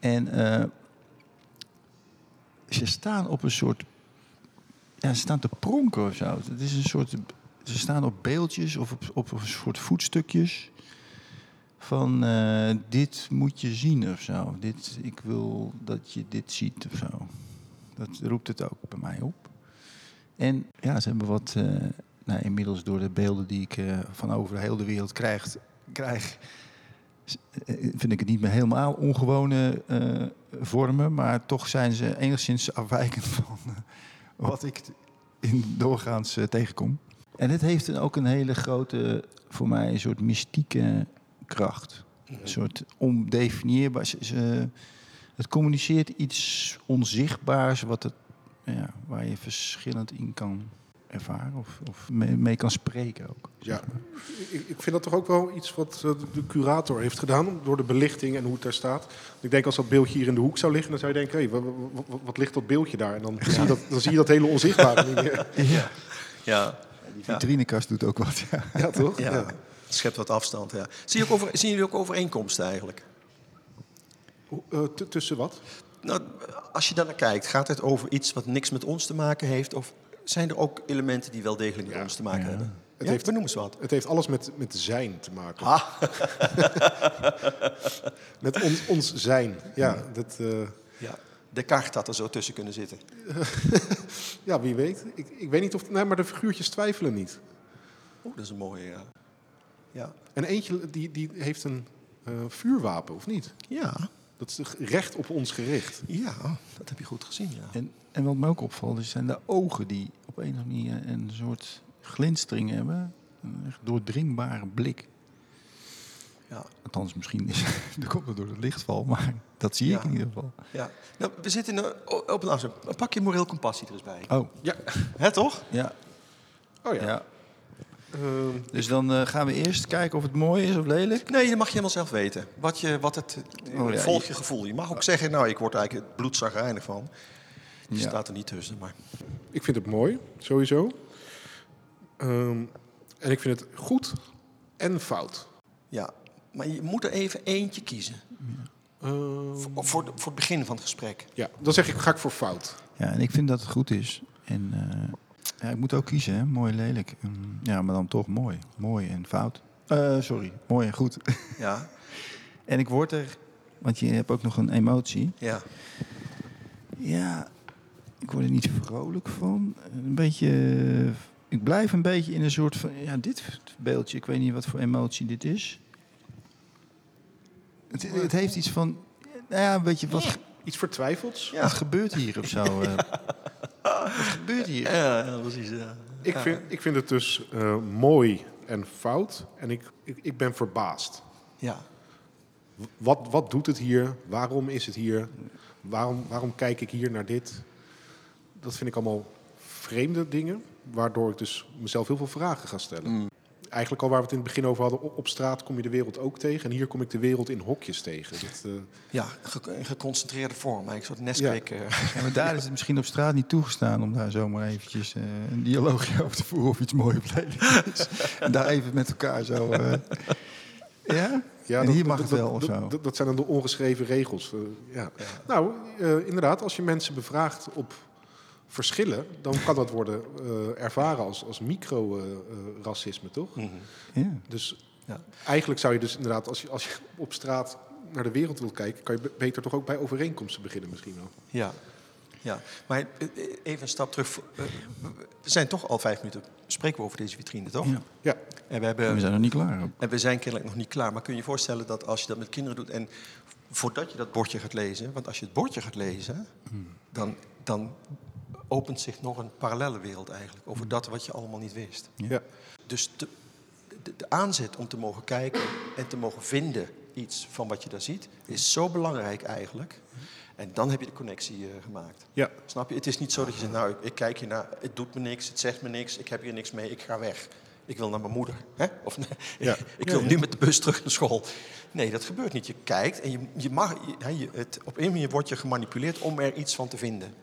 En eh, ze staan op een soort... Ja, ze staan te pronken of zo. Het is een soort... Ze staan op beeldjes of op, op een soort voetstukjes van eh, dit moet je zien of zo. Dit, ik wil dat je dit ziet of zo. Dat roept het ook bij mij op. En ja, ze hebben wat, eh, nou, inmiddels door de beelden die ik eh, van over heel de wereld krijg, krijg eh, vind ik het niet meer helemaal ongewone eh, vormen, maar toch zijn ze enigszins afwijkend van wat ik in doorgaans tegenkom. En het heeft ook een hele grote, voor mij, een soort mystieke kracht. Een soort ondefinieerbaar. ze- het communiceert iets onzichtbaars wat het, ja, waar je verschillend in kan ervaren of, of mee, mee kan spreken ook. Ja, ik, ik vind dat toch ook wel iets wat eh, de curator heeft gedaan door de belichting en hoe het daar staat. Ik denk als dat beeldje hier in de hoek zou liggen, dan zou je denken, wa- wat, ligt dat beeldje daar? En dan, zie, je dat, dan zie je dat hele onzichtbare meer. Ja. Ja. Die vitrinekast doet ook wat. Ja. Ja, toch? Ja. Ja. Het schept wat afstand, ja. Zie je ook over, zien jullie ook overeenkomsten eigenlijk? Hoe- eh, tussen wat? Nou, als je daar naar kijkt, gaat het over iets wat niks met ons te maken heeft? Of zijn er ook elementen die wel degelijk met Ja. ons te maken Ja. hebben? Het ja, heeft- benoem eens wat. Het heeft alles met, met zijn te maken. Ah, Met ons, ons zijn. Ja, dat, eh, ja. Descartes had er zo tussen kunnen zitten. Ja, wie weet. Ik, ik weet niet of... Nee, maar de figuurtjes twijfelen niet. Oeh, dat is een mooie, ja. Ja. En eentje die, die heeft een eh, vuurwapen, of niet? Ja, Dat is recht op ons gericht. ja, dat heb je goed gezien, ja. En, en wat me ook opvalt, is zijn de ogen die op een of andere manier een soort glinstering hebben. Een echt doordringbare blik. Ja. Althans, misschien is, dat komt het door het lichtval, maar dat zie ik Ja. in ieder geval. ja. Nou, we zitten in een, op een afstand. Pak je moreel compassie er eens bij. Oh, Ja. Hè, toch? ja. Oh ja. ja. Ehm, Dus dan eh, gaan we eerst kijken of het mooi is of lelijk. Nee, dat mag je helemaal zelf weten. Wat, je, wat het, Oh, ja, volg je- je gevoel. Je mag ook zeggen, nou, ik word eigenlijk het bloedzagrijnig van. Die Ja. staat er niet tussen, maar... ik vind het mooi, sowieso. Ehm, en ik vind het goed en fout. Ja, maar je moet er even eentje kiezen. Ehm, Voor, voor, de- voor het begin van het gesprek. ja, dan zeg ik, ga ik voor fout. Ja, en ik vind dat het goed is. En eh, ja, ik moet ook kiezen, hè? mooi lelijk. Ehm, ja, maar dan toch mooi. Mooi en fout. Eh, sorry, mooi en goed. Ja, en ik word er, want je hebt ook nog een emotie. ja. Ja, ik word er niet vrolijk van. Een beetje, eh, ik blijf een beetje in een soort van, ja, dit beeldje, ik weet niet wat voor emotie dit is. Het, het heeft iets van, nou ja, een beetje, wat, Iets vertwijfelds. Ja. wat gebeurt hier of zo? eh? wat gebeurt hier? Ja, ja, precies. Ja. Ik, vind, ik vind het dus eh, mooi en fout. En ik, ik, ik ben verbaasd. Ja, Wat, wat doet het hier? Waarom is het hier? Waarom, waarom kijk ik hier naar dit? Dat vind ik allemaal vreemde dingen. Waardoor ik dus mezelf heel veel vragen ga stellen. Mm. Eigenlijk al waar we het in het begin over hadden. Op, op straat kom je de wereld ook tegen. En hier kom ik de wereld in hokjes tegen. Dat, eh, ja ge- in geconcentreerde vorm. Eigenlijk een soort Nesquik. eh. Ja, maar daar is het misschien op straat niet toegestaan om daar zomaar eventjes eh, een dialoogje over te voeren of iets moois of is. en daar even met elkaar zo... eh, ja? ja, En dat- hier mag dat, het dat- wel of dat, zo. dat- dat zijn dan de ongeschreven regels. ja. Ja. Nou, eh, inderdaad, als je mensen bevraagt op verschillen, dan kan dat worden eh, ervaren als, als micro-racisme, toch? Mhm. Ja. Dus Ja. eigenlijk zou je dus inderdaad, als je, als je op straat naar de wereld wilt kijken, kan je be- beter toch ook bij overeenkomsten beginnen misschien wel. Ja. ja, maar eh, even een stap terug. Eh, We zijn toch al vijf minuten spreken we over deze vitrine, toch? Ja. Ja, En we hebben We zijn er niet klaar. En we zijn kennelijk nog niet klaar. Maar kun je je voorstellen dat als je dat met kinderen doet... en voordat je dat bordje gaat lezen... want als je het bordje gaat lezen... dan, dan opent zich nog een parallelle wereld eigenlijk... over dat wat je allemaal niet wist. ja. Dus de, de, de aanzet om te mogen kijken en te mogen vinden iets van wat je daar ziet... is zo belangrijk eigenlijk. En dan heb je de connectie eh, gemaakt. ja. Snap je? Het is niet zo dat je zegt, nou, ik, ik kijk hier naar, het doet me niks, het zegt me niks, ik heb hier niks mee, ik ga weg. Ik wil naar mijn moeder. Hè? Of nee, Ja. ik wil nu met de bus terug naar school. Nee, dat gebeurt niet. Je kijkt en je, je mag, je- het, op een manier word je gemanipuleerd om er iets van te vinden.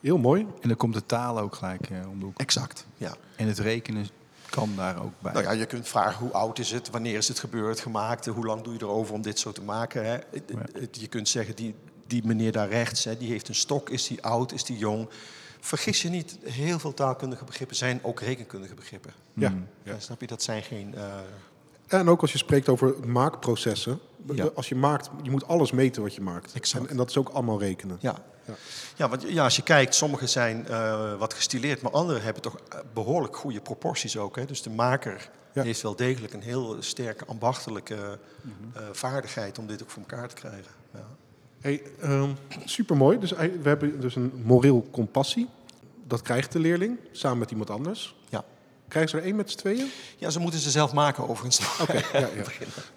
Heel mooi. En dan komt de taal ook gelijk eh, om de hoek. Exact, ja. En het rekenen kan daar ook bij. Nou ja, je kunt vragen hoe oud is het, wanneer is het gebeurd, gemaakt, hoe lang doe je erover om dit zo te maken. Hè? Je kunt zeggen, die, die meneer daar rechts, hè, die heeft een stok, is die oud, is die jong. Vergis je niet, heel veel taalkundige begrippen zijn ook rekenkundige begrippen. Ja. Ja. Ja, snap je, dat zijn geen... eh, En ook als je spreekt over maakprocessen. Ja. Als je maakt, je moet alles meten wat je maakt. Exact. En, en dat is ook allemaal rekenen. ja. Ja. Ja. want ja, als je kijkt, sommige zijn eh, wat gestileerd, maar andere hebben toch eh, behoorlijk goede proporties ook. Hè? Dus de maker Ja. heeft wel degelijk een heel sterke ambachtelijke eh, vaardigheid om dit ook voor elkaar te krijgen. Ja. Hey, ehm, supermooi. Dus we hebben dus een moreel compassie. Dat krijgt de leerling samen met iemand anders. Ja. Krijgen ze er één met z'n tweeën? ja, ze moeten ze zelf maken overigens. Oké, ja, ja.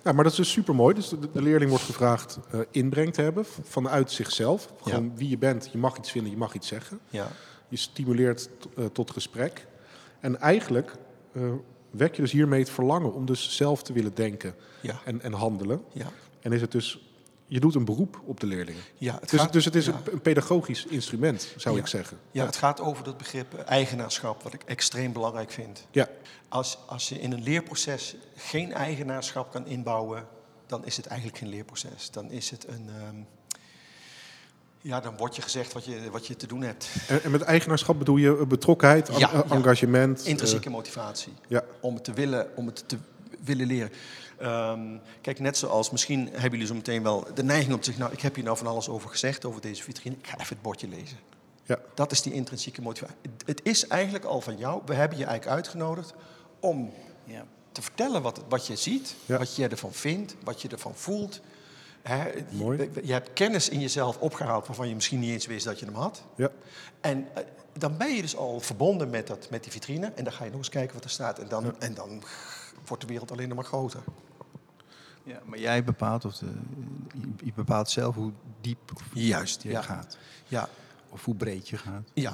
Nou, maar dat is dus supermooi. Dus de, de leerling wordt gevraagd eh, inbreng te hebben vanuit zichzelf. Gewoon wie je bent. Je mag iets vinden, je mag iets zeggen. Ja. Je stimuleert eh, tot gesprek. En eigenlijk eh, wek je dus hiermee het verlangen om dus zelf te willen denken en, en handelen. Ja. En is het dus, je doet een beroep op de leerlingen. Ja, het Dus, gaat, dus het is ja. een, pedagogisch instrument, zou Ja. ik zeggen. Ja, het gaat over dat begrip eh, eigenaarschap, wat ik extreem belangrijk vind. Ja, Als, als je in een leerproces geen eigenaarschap kan inbouwen, dan is het eigenlijk geen leerproces. Dan is het een. ehm, ja, dan wordt je gezegd wat je, wat je te doen hebt. en, en met eigenaarschap bedoel je betrokkenheid, eh, ja. engagement. Intrinsieke motivatie. eh, ja, Om het te willen, om het te willen leren. Ehm, kijk, net zoals misschien hebben jullie zo meteen wel de neiging om te zeggen... nou, ik heb hier nou van alles over gezegd, over deze vitrine. Ik ga even het bordje lezen. Ja. Dat is die intrinsieke motivatie. Het is eigenlijk al van jou. We hebben je eigenlijk uitgenodigd om Ja. te vertellen wat, wat je ziet, Ja. wat je ervan vindt, wat je ervan voelt. Hè, Mooi. Je, je hebt kennis in jezelf opgehaald waarvan je misschien niet eens wist dat je hem had. Ja. En eh, dan ben je dus al verbonden met, dat, met die vitrine. En dan ga je nog eens kijken wat er staat. En dan, en dan wordt de wereld alleen nog maar groter. Ja, maar jij bepaalt, of de, je- bepaalt zelf hoe diep of Juist, je ja. gaat. Ja, Of hoe breed je gaat. ja.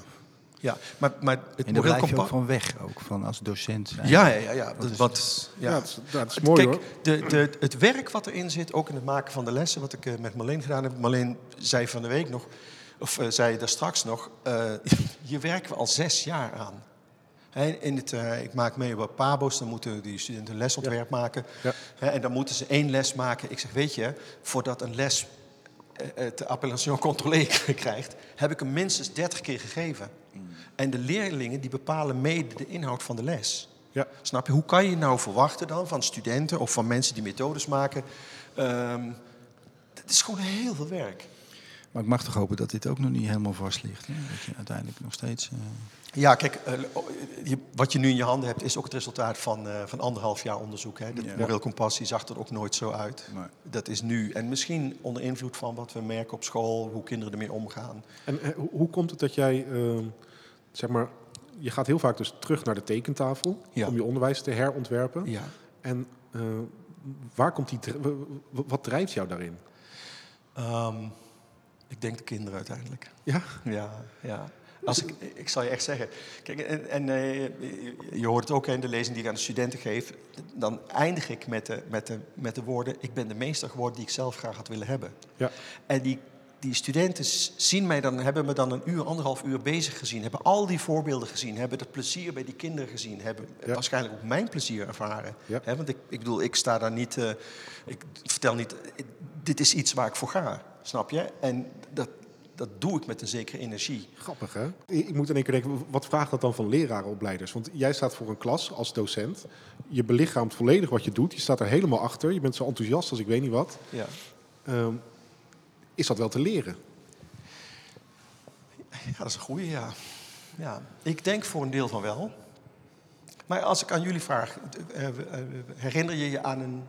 ja. Maar, maar het En daar moreel blijf je ook kompas... van weg, ook van als docent zijn. Ja, ja, ja. ja. Dat is- wat, Ja, ja. dat, is, dat is mooi Kijk, hoor. de, de, het werk wat erin zit, ook in het maken van de lessen, wat ik eh, met Marleen gedaan heb. Marleen zei van de week nog, of eh, zei daar straks nog, eh, hier werken we al zes jaar aan. In het, eh, ik maak mee op Pabo's, dan moeten die studenten een lesontwerp maken. Ja. Hè, en dan moeten ze één les maken. Ik zeg, weet je, voordat een les eh, het appellation controlé krijgt, heb ik hem minstens 30 keer gegeven. En de leerlingen die bepalen mede de inhoud van de les. Ja. Snap je? Hoe kan je nou verwachten dan van studenten of van mensen die methodes maken? Ehm het is gewoon heel veel werk. Maar ik mag toch hopen dat dit ook nog niet helemaal vast ligt. Hè? Dat je uiteindelijk nog steeds... eh, Ja, kijk, eh, je- wat je nu in je handen hebt is ook het resultaat van, eh, van anderhalf jaar onderzoek. Hè. De Ja. moreel compassie zag er ook nooit zo uit. maar Dat is nu. En misschien onder invloed van wat we merken op school, hoe kinderen ermee omgaan. En eh, hoe, komt het dat jij, ehm, zeg maar, je gaat heel vaak dus terug naar de tekentafel Ja. om je onderwijs te herontwerpen. Ja. En eh, waar komt die, wat drijft jou daarin? Ehm, ik denk de kinderen uiteindelijk. Ja, Ja, ja. Als ik, ik zal je echt zeggen. Kijk, en, en eh, je- hoort het ook in de lezing die ik aan de studenten geef. Dan eindig ik met de, met de, met de woorden: Ik ben de meester geworden die ik zelf graag had willen hebben. ja, En die, die studenten zien mij dan, hebben me dan een uur, anderhalf uur bezig gezien. Hebben al die voorbeelden gezien. Hebben het plezier bij die kinderen gezien. Hebben Ja. waarschijnlijk ook mijn plezier ervaren. Ja. Hè, want ik, ik bedoel, ik sta daar niet. eh, ik vertel niet. eh, dit is iets waar ik voor ga. Snap je? En dat, dat doe ik met een zekere energie. grappig hè? Ik moet in één keer denken, wat vraagt dat dan van lerarenopleiders? Want jij staat voor een klas als docent. Je belichaamt volledig wat je doet. Je staat er helemaal achter. Je bent zo enthousiast als ik weet niet wat. Ja. Ehm, is dat wel te leren? Ja, dat is een goede, ja. ja. Ik denk voor een deel van wel. Maar als ik aan jullie vraag, eh, eh, herinner je je aan een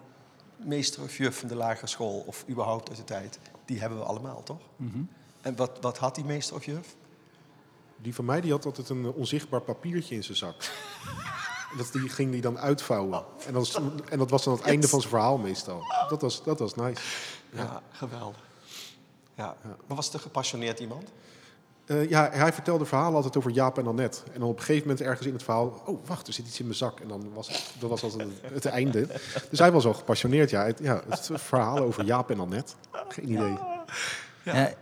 meester of juf van de lagere school of überhaupt uit de tijd? Die hebben we allemaal, toch? En wat, wat had die meester of juf? Die van mij die had altijd een eh, onzichtbaar papiertje in zijn zak. Dat die ging die dan uitvouwen. En dat, was, en dat was dan het einde van zijn verhaal meestal. Dat was, dat was nice. Ja, geweldig. Ja. Maar was het een gepassioneerd iemand? Eh, ja, hij vertelde verhalen altijd over Jaap en Annette. En dan op een gegeven moment ergens in het verhaal... oh, wacht, er zit iets in mijn zak. En dan was het, dat was altijd het, het einde. Dus hij was al gepassioneerd, ja. Het, ja, het verhaal over Jaap en Annette. Geen idee. Ja.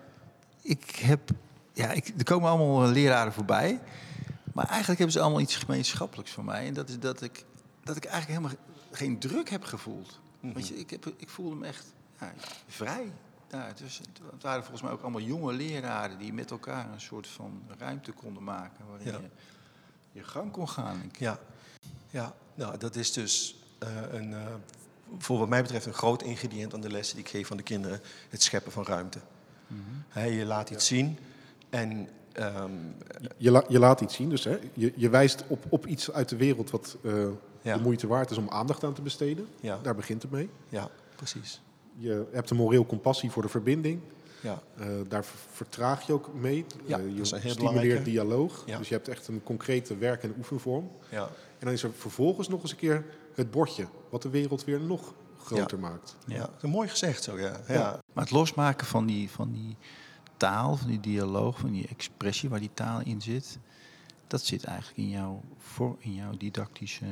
Ik heb, ja, ik, er komen allemaal leraren voorbij. Maar eigenlijk hebben ze allemaal iets gemeenschappelijks voor mij. En dat is dat ik, dat ik eigenlijk helemaal geen druk heb gevoeld. Want je, ik, heb, ik voelde me echt ja, vrij. Ja, dus het waren volgens mij ook allemaal jonge leraren die met elkaar een soort van ruimte konden maken. Waarin Ja. je je gang kon gaan. Ik, Ja. Ja, nou, dat is dus eh, een, eh, voor wat mij betreft een groot ingrediënt aan de lessen die ik geef aan de kinderen. Het scheppen van ruimte. Hè, je laat iets zien en ehm, Je, la- je laat iets zien, dus hè, je, je wijst op, op iets uit de wereld... wat eh, Ja. de moeite waard is om aandacht aan te besteden. Ja. Daar begint het mee. ja, precies. Je hebt een moreel compassie voor de verbinding. Ja, Eh, daar ver- vertraag je ook mee. Ja, Eh, je stimuleert belangrijke. dialoog. Ja. Dus je hebt echt een concrete werk- en oefenvorm. ja, En dan is er vervolgens nog eens een keer het bordje, wat de wereld weer nog groter maakt. ja. Dat is mooi gezegd zo, ja. ja. Ja. Maar het losmaken van die, van die taal, van die dialoog, van die expressie waar die taal in zit, dat zit eigenlijk in jouw, voor, in jouw didactische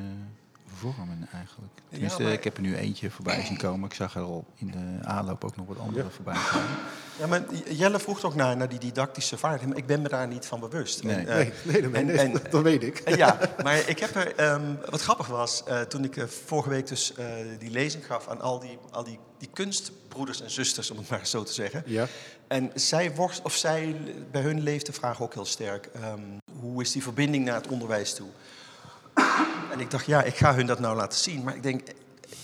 vormen eigenlijk. Tenminste, maar- ik heb er nu eentje voorbij zien komen. Ik zag er al in de aanloop ook nog wat andere voorbij komen. Ja, maar Jelle vroeg ook naar, naar die didactische vaardigheden, maar ik ben me daar niet van bewust. Nee. En, eh, Nee, nee, nee, nee, en- nee, en- dat, weet ik. Ja, maar ik heb er, ehm, wat grappig was, eh, toen ik eh, vorige week dus eh, die lezing gaf aan al die, al die, die kunstbroeders en zusters, om het maar zo te zeggen. Ja, En zij, worst, of zij, bij hun leeft de vraag ook heel sterk. ehm, hoe is die verbinding naar het onderwijs toe? En ik dacht, ja, ik ga hun dat nou laten zien. Maar ik denk,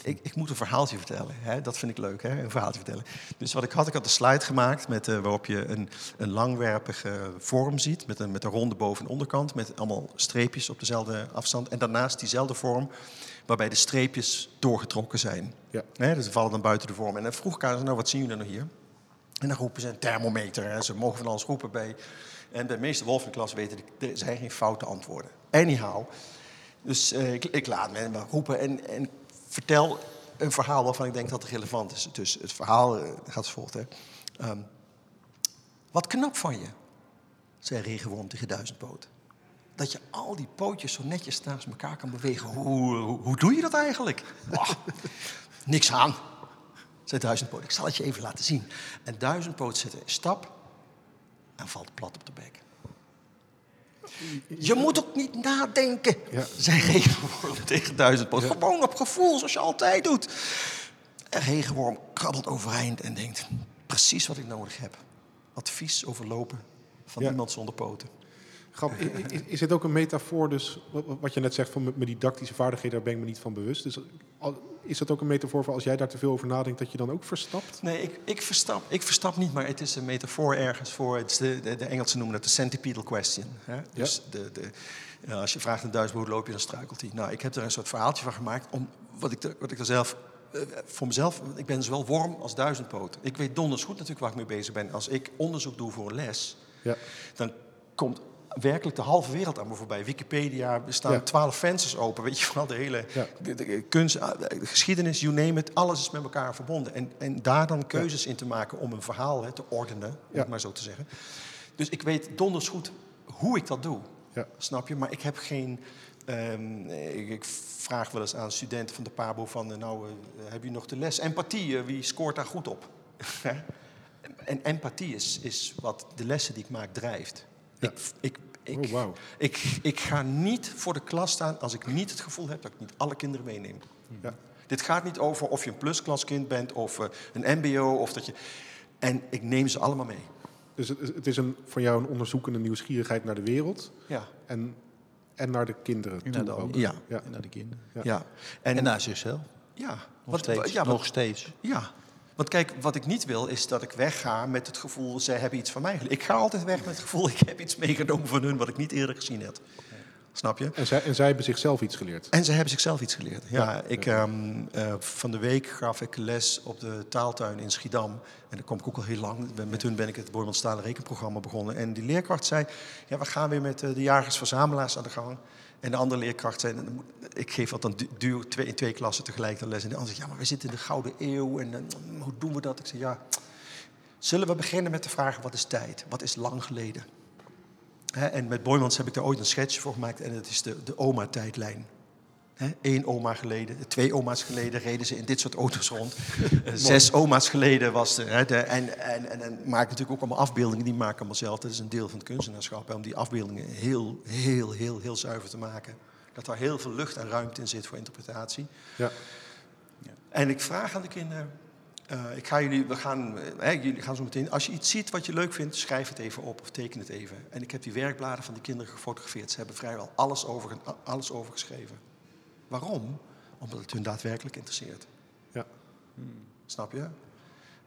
ik, ik moet een verhaaltje vertellen. Hè? Dat vind ik leuk, hè? een verhaaltje vertellen. Dus wat ik had, ik had een slide gemaakt met, eh, waarop je een, een langwerpige vorm ziet. Met een, met een ronde boven- en onderkant. Met allemaal streepjes op dezelfde afstand. En daarnaast diezelfde vorm waarbij de streepjes doorgetrokken zijn. Ja. Hè? Dus ze vallen dan buiten de vorm. En dan vroeg ik aan ze, nou wat zien jullie nou hier? En dan roepen ze een thermometer. Hè? Ze mogen van alles roepen bij... En de meeste wolven in de klas weten, er zijn geen foute antwoorden. Anyhow, dus eh, ik, laat me roepen en, en vertel een verhaal waarvan ik denk dat het relevant is. Dus het verhaal eh, gaat als volgt. Hè. Ehm, wat knap van je, zei regenworm tegen duizendpoot. Dat je al die pootjes zo netjes naast elkaar kan bewegen. Hoe, hoe, doe je dat eigenlijk? Niks aan, zei duizendpoot. Ik zal het je even laten zien. En duizendpoot zet een stap en valt plat op de bek. Je moet ook niet nadenken, Ja. zei Regenworm tegen Duizendpoot. Gewoon op gevoel, zoals je altijd doet. En Regenworm krabbelt overeind en denkt... precies wat ik nodig heb. Advies overlopen van Ja. iemand zonder poten. Grap, is, is dit ook een metafoor, dus wat, je net zegt van met mijn didactische vaardigheden, daar ben ik me niet van bewust. Dus is dat ook een metafoor voor als jij daar te veel over nadenkt, dat je dan ook verstapt? Nee, ik, ik, verstap, ik verstap niet, maar het is een metafoor ergens voor... Het is de, de, de Engelsen noemen dat de centipedal question. Hè? Dus de, de, als je vraagt een duizend loop je, dan struikelt hij. Nou, ik heb er een soort verhaaltje van gemaakt... om wat ik er, wat ik er zelf... eh, voor mezelf, ik ben zowel worm als duizendpoot. Ik weet donders goed natuurlijk waar ik mee bezig ben. Als ik onderzoek doe voor een les, Ja. dan komt werkelijk de halve wereld aan me voorbij. Wikipedia, er staan Ja. twaalf vensters open. Weet je wel, de hele Ja. de, de kunst, de geschiedenis, you name it. Alles is met elkaar verbonden. En, en daar dan keuzes in te maken om een verhaal hè, te ordenen, om Ja. het maar zo te zeggen. Dus ik weet donders goed hoe ik dat doe. Ja. Snap je? Maar ik heb geen... ehm, ik, ik vraag wel eens aan studenten van de PABO van... eh, nou, eh, heb je nog de les? Empathie, eh, wie scoort daar goed op? en empathie is, is wat de lessen die ik maak drijft. Ik, ik, ik, Oh, ik, ik ga niet voor de klas staan als ik niet het gevoel heb dat ik niet alle kinderen meeneem. Ja. Dit gaat niet over of je een plusklaskind bent of eh, een mbo of dat je... En ik neem ze allemaal mee. Dus het, het is een, van jou een onderzoekende nieuwsgierigheid naar de wereld Ja. en, en naar de kinderen En toe naar de anderen. Ja. Ja. En naar de kinderen. Ja. ja. En, En, naar zichzelf. ja. Nog Want- steeds. Ja, nog steeds. Ja, want kijk, wat ik niet wil is dat ik wegga met het gevoel, zij hebben iets van mij. Ik ga altijd weg met het gevoel, ik heb iets meegenomen van hun wat ik niet eerder gezien heb. Snap je? En, zij, en zij hebben zichzelf iets geleerd. En ze hebben zichzelf iets geleerd. Ja, Ja, ik, ehm, eh, van de week gaf ik les op de taaltuin in Schiedam. En daar kom ik ook al heel lang. Met hun ben ik het Stalen rekenprogramma begonnen. En die leerkracht zei, ja, we gaan weer met eh, de jagers-verzamelaars aan de gang. En de andere leerkracht zei, ik geef wat dan du- duur twee, in twee klassen tegelijk de les. En de ander zegt, ja, maar we zitten in de Gouden Eeuw. En eh, hoe doen we dat? Ik zeg, ja, zullen we beginnen met de vraag, wat is tijd? Wat is lang geleden? En met Boymans heb ik daar ooit een sketch voor gemaakt en dat is de, de oma-tijdlijn. Eén oma geleden, twee oma's geleden reden ze in dit soort auto's rond. Eh, Zes oma's geleden was er. De, en, en, en, en maak natuurlijk ook allemaal afbeeldingen, die maken allemaal zelf. Dat is een deel van het kunstenaarschap, hè, om die afbeeldingen heel, heel, heel, heel zuiver te maken. Dat daar heel veel lucht en ruimte in zit voor interpretatie. Ja. En ik vraag aan de kinderen, eh, ik ga jullie, we gaan, eh, hè, jullie gaan zo meteen, als je iets ziet wat je leuk vindt, schrijf het even op of teken het even. En ik heb die werkbladen van die kinderen gefotografeerd. Ze hebben vrijwel alles over, alles over geschreven. Waarom? Omdat het hun daadwerkelijk interesseert. Ja. Snap je?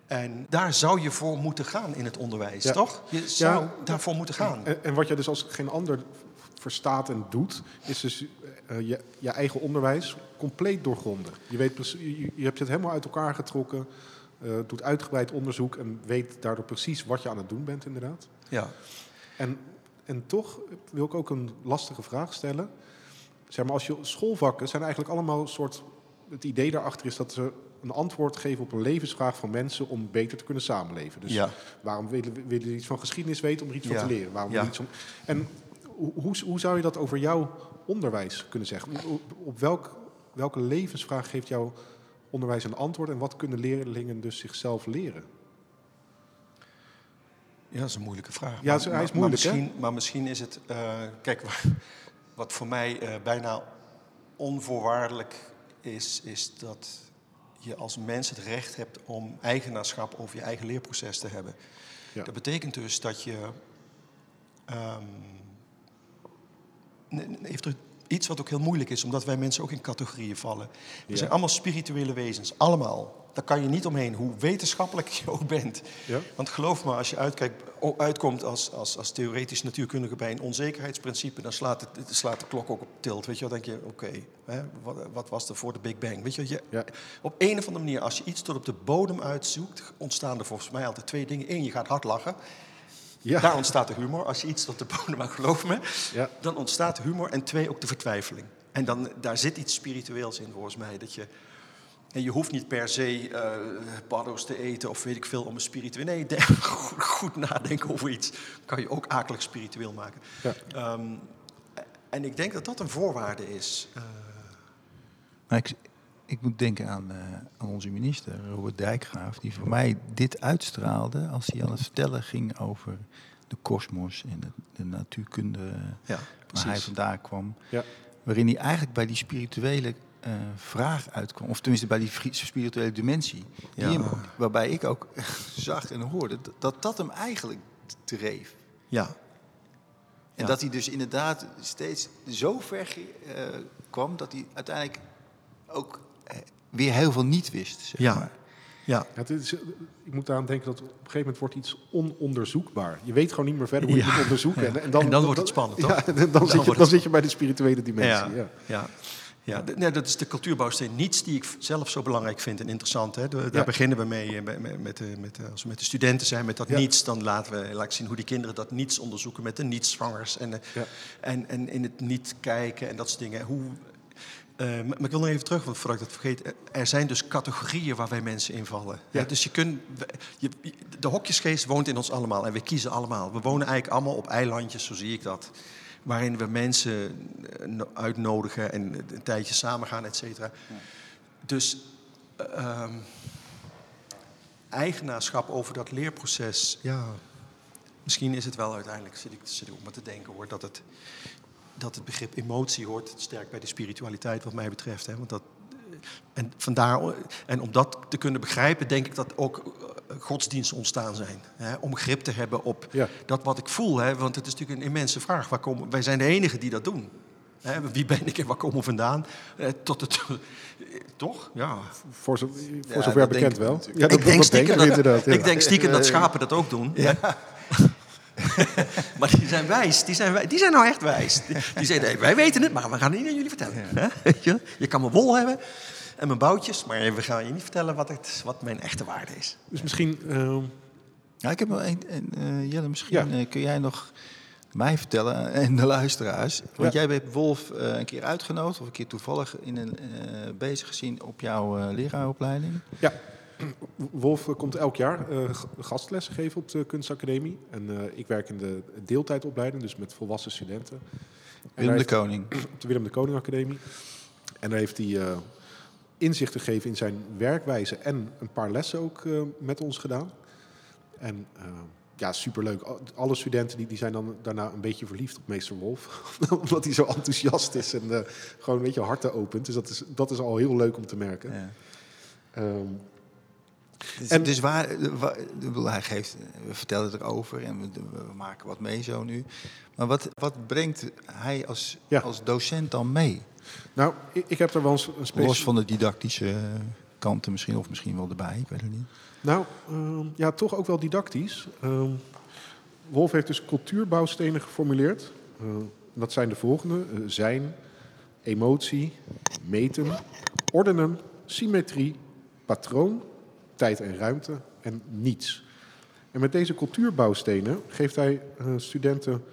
En daar zou je voor moeten gaan in het onderwijs, Ja. toch? Je zou Ja. daarvoor moeten gaan. En, en wat je dus als geen ander verstaat en doet, is dus eh, je, je eigen onderwijs compleet doorgronden. Je, weet, je hebt het helemaal uit elkaar getrokken, eh, doet uitgebreid onderzoek en weet daardoor precies wat je aan het doen bent, inderdaad. Ja. En, en toch wil ik ook een lastige vraag stellen. Zeg maar, als je schoolvakken zijn eigenlijk allemaal een soort. Het idee daarachter is dat ze een antwoord geven op een levensvraag van mensen om beter te kunnen samenleven. Dus Ja. waarom willen willen we iets van geschiedenis weten om er iets Ja. van te leren? Waarom Ja. iets en hoe, hoe, hoe zou je dat over jouw onderwijs kunnen zeggen? Op, op welk, welke levensvraag geeft jouw onderwijs een antwoord en wat kunnen leerlingen dus zichzelf leren? Ja, dat is een moeilijke vraag. Ja, hij is moeilijk, hè? maar misschien, maar misschien is het... eh, kijk, wat voor mij eh, bijna onvoorwaardelijk is... is dat je als mens het recht hebt om eigenaarschap over je eigen leerproces te hebben. Ja. Dat betekent dus dat je... ehm, nee, even terug. Iets wat ook heel moeilijk is, omdat wij mensen ook in categorieën vallen. We Ja. zijn allemaal spirituele wezens, allemaal. Daar kan je niet omheen, hoe wetenschappelijk je ook bent. Ja? Want geloof me, als je uitkijkt, uitkomt als, als, als theoretisch natuurkundige bij een onzekerheidsprincipe, dan slaat, het, slaat de klok ook op tilt. Weet je dan denk je, oké, wat, wat was er voor de Big Bang? Weet je, je, Ja. op een of andere manier, als je iets tot op de bodem uitzoekt, ontstaan er volgens mij altijd twee dingen. Eén, je gaat hard lachen. Ja. Daar ontstaat de humor. Als je iets tot de bodem maakt, geloof me, Ja. dan ontstaat de humor. En twee, ook de vertwijfeling. En dan, daar zit iets spiritueels in, volgens mij. Dat je, en je hoeft niet per se eh paddo's te eten of weet ik veel om een spiritueel... Nee, denk- goed, goed nadenken over iets kan je ook akelig spiritueel maken. Ja. Ehm, en ik denk dat dat een voorwaarde is. Eh, Maar ik, ik moet denken aan, eh, aan onze minister, Robert Dijkgraaf, die voor mij dit uitstraalde als hij aan het vertellen ging over de kosmos en de, de natuurkunde ja, waar hij vandaan kwam. Ja. Waarin hij eigenlijk bij die spirituele eh, vraag uitkwam, of tenminste bij die spirituele dimensie. Die Ja. hem- waarbij ik ook zag en hoorde dat, dat dat hem eigenlijk dreef. Ja, En dat hij dus inderdaad steeds zo ver eh, kwam dat hij uiteindelijk ook eh, weer heel veel niet wist. Zeg Ja. maar. ja. Ja, het is, ik moet aan denken dat op een gegeven moment wordt iets ononderzoekbaar. Je weet gewoon niet meer verder hoe je Ja. het moet onderzoeken. En, en dan, En dan wordt het spannend, toch? Dan, Dan zit, je, dan zit je bij de spirituele dimensie. Ja, Ja. ja. ja. d- nee, dat is de cultuurbouwsteen. Niets die ik zelf zo belangrijk vind en interessant. Hè. De- Daar Ja. beginnen we mee. eh, Met, met, met, de- met, de- als we met de studenten zijn, met dat Ja. niets, dan laten we laat ik zien hoe die kinderen dat niets onderzoeken met de nietsvangers. En, eh, Ja. en, en in het niet kijken en dat soort dingen. Hoe, eh, maar ik wil nog even terug, want voordat ik dat vergeet. eh, Er zijn dus categorieën waar wij mensen invallen. Ja. Dus je kunt, je, de hokjesgeest woont in ons allemaal en we kiezen allemaal. We wonen eigenlijk allemaal op eilandjes, zo zie ik dat. Waarin we mensen eh, no- uitnodigen en een tijdje samen gaan, et cetera. Dus ehm, eigenaarschap over dat leerproces, ja, misschien is het wel uiteindelijk, zit ik, zit ik maar te denken hoor, dat het, dat het begrip emotie hoort sterk bij de spiritualiteit wat mij betreft. Hè, want dat, en, vandaar, en om dat te kunnen begrijpen, denk ik dat ook eh, godsdiensten ontstaan zijn. Hè, om grip te hebben op Ja. dat wat ik voel. Hè, want het is natuurlijk een immense vraag. Waar komen, wij zijn de enigen die dat doen. Hè, wie ben ik en waar komen we vandaan? Eh, tot het, toch? Ja. Voor, zo, voor Ja, zover bekend wel. Ja, dat, ik denk dat dat, ik denk stiekem dat schapen dat ook doen. maar die zijn wijs. Die zijn, wij- die zijn nou echt wijs. Die, die zeggen, nee, wij weten het, maar we gaan het niet aan jullie vertellen. Weet je? je kan mijn wol hebben en mijn boutjes, maar we gaan je niet vertellen wat, het, wat mijn echte waarde is. Dus misschien... ehm, Ja, ik heb nog één. en, eh, Jelle, misschien Ja. eh, kun jij nog mij vertellen en de luisteraars. Want Ja. jij hebt Wolf eh, een keer uitgenodigd, of een keer toevallig in een, eh, bezig gezien op jouw eh leraaropleiding. Ja, Wolf komt elk jaar eh, gastlessen geven op de kunstacademie. En eh, ik werk in de deeltijdopleiding, dus met volwassen studenten. En Willem de Koning. op de Willem de Koning Academie. En daar heeft hij eh, inzicht gegeven in zijn werkwijze en een paar lessen ook met ons gedaan. En ja, superleuk. Al- Alle studenten die, die zijn dan daarna een beetje verliefd op meester Wolf. Omdat hij zo enthousiast is en gewoon een beetje harten opent. Dus dat is, dat is al heel leuk om te merken. Ja. Ehm, Dus, En- dus waar, eh, hij geeft, we vertellen erover en we, we maken wat mee zo nu. Maar wat, wat brengt hij als, Ja. als docent dan mee? Nou, ik, ik heb er wel eens een Los specifiek... van de didactische eh, kanten misschien, of misschien wel erbij, ik weet het niet. Nou, ehm, ja, toch ook wel didactisch. Ehm, Wolf heeft dus cultuurbouwstenen geformuleerd. Eh, dat zijn de volgende. eh, zijn, emotie, meten, ordenen, symmetrie, patroon, tijd en ruimte en niets. En met deze cultuurbouwstenen geeft hij eh, studenten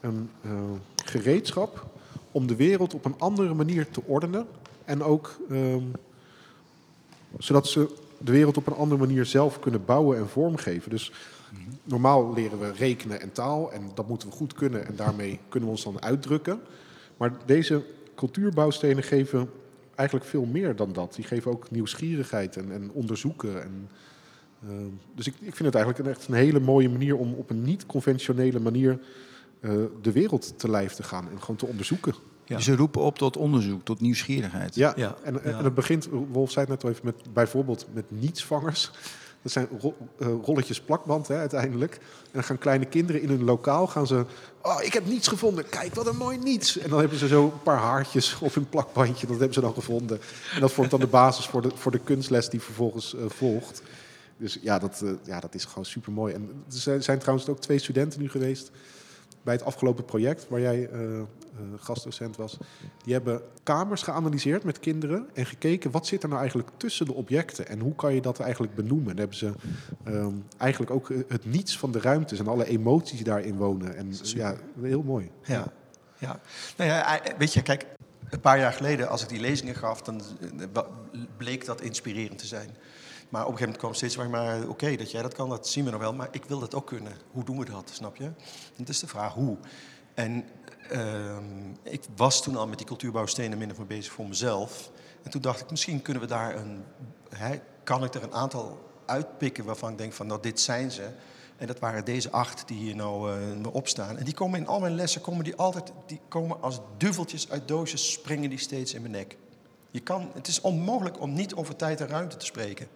een eh, gereedschap om de wereld op een andere manier te ordenen. En ook ehm, zodat ze de wereld op een andere manier zelf kunnen bouwen en vormgeven. Dus normaal leren we rekenen en taal en dat moeten we goed kunnen en daarmee kunnen we ons dan uitdrukken. Maar deze cultuurbouwstenen geven eigenlijk veel meer dan dat. Die geven ook nieuwsgierigheid en, en onderzoeken. En, eh, dus ik, ik vind het eigenlijk een, echt een hele mooie manier om op een niet-conventionele manier eh, de wereld te lijf te gaan en gewoon te onderzoeken. Ja. Ze roepen op tot onderzoek, tot nieuwsgierigheid. Ja, Ja, en, ja. en het begint, Wolf zei het net al even, met, bijvoorbeeld met nietsvangers. Dat zijn eh, rolletjes plakband hè, uiteindelijk. En dan gaan kleine kinderen in hun lokaal gaan ze... Oh, ik heb niets gevonden. Kijk, wat een mooi niets. En dan hebben ze zo een paar haartjes op hun plakbandje. Dat hebben ze dan gevonden. En dat vormt dan de basis voor de, voor de kunstles die vervolgens eh, volgt. Dus ja dat, eh, ja, dat is gewoon super mooi. En er zijn, zijn trouwens ook twee studenten nu geweest bij het afgelopen project waar jij eh, eh, gastdocent was. Die hebben kamers geanalyseerd met kinderen en gekeken wat zit er nou eigenlijk tussen de objecten en hoe kan je dat eigenlijk benoemen. En hebben ze ehm, eigenlijk ook eh, het niets van de ruimtes en alle emoties die daarin wonen. En ja, heel mooi. Ja, ja. Nou ja, weet je, kijk, een paar jaar geleden als ik die lezingen gaf, dan bleek dat inspirerend te zijn. Maar op een gegeven moment kwam steeds maar, maar oké, dat jij dat kan, dat zien we nog wel, maar ik wil dat ook kunnen. Hoe doen we dat, snap je? Het is de vraag hoe. En ehm, ik was toen al met die cultuurbouwstenen min of meer bezig voor mezelf. En toen dacht ik, misschien kunnen we daar een, hè, kan ik er een aantal uitpikken waarvan ik denk van, nou dit zijn ze. En dat waren deze acht die hier nou eh, op staan. En die komen in al mijn lessen, komen die altijd, die komen als duveltjes uit doosjes, springen die steeds in mijn nek. Je kan, het is onmogelijk om niet over tijd en ruimte te spreken.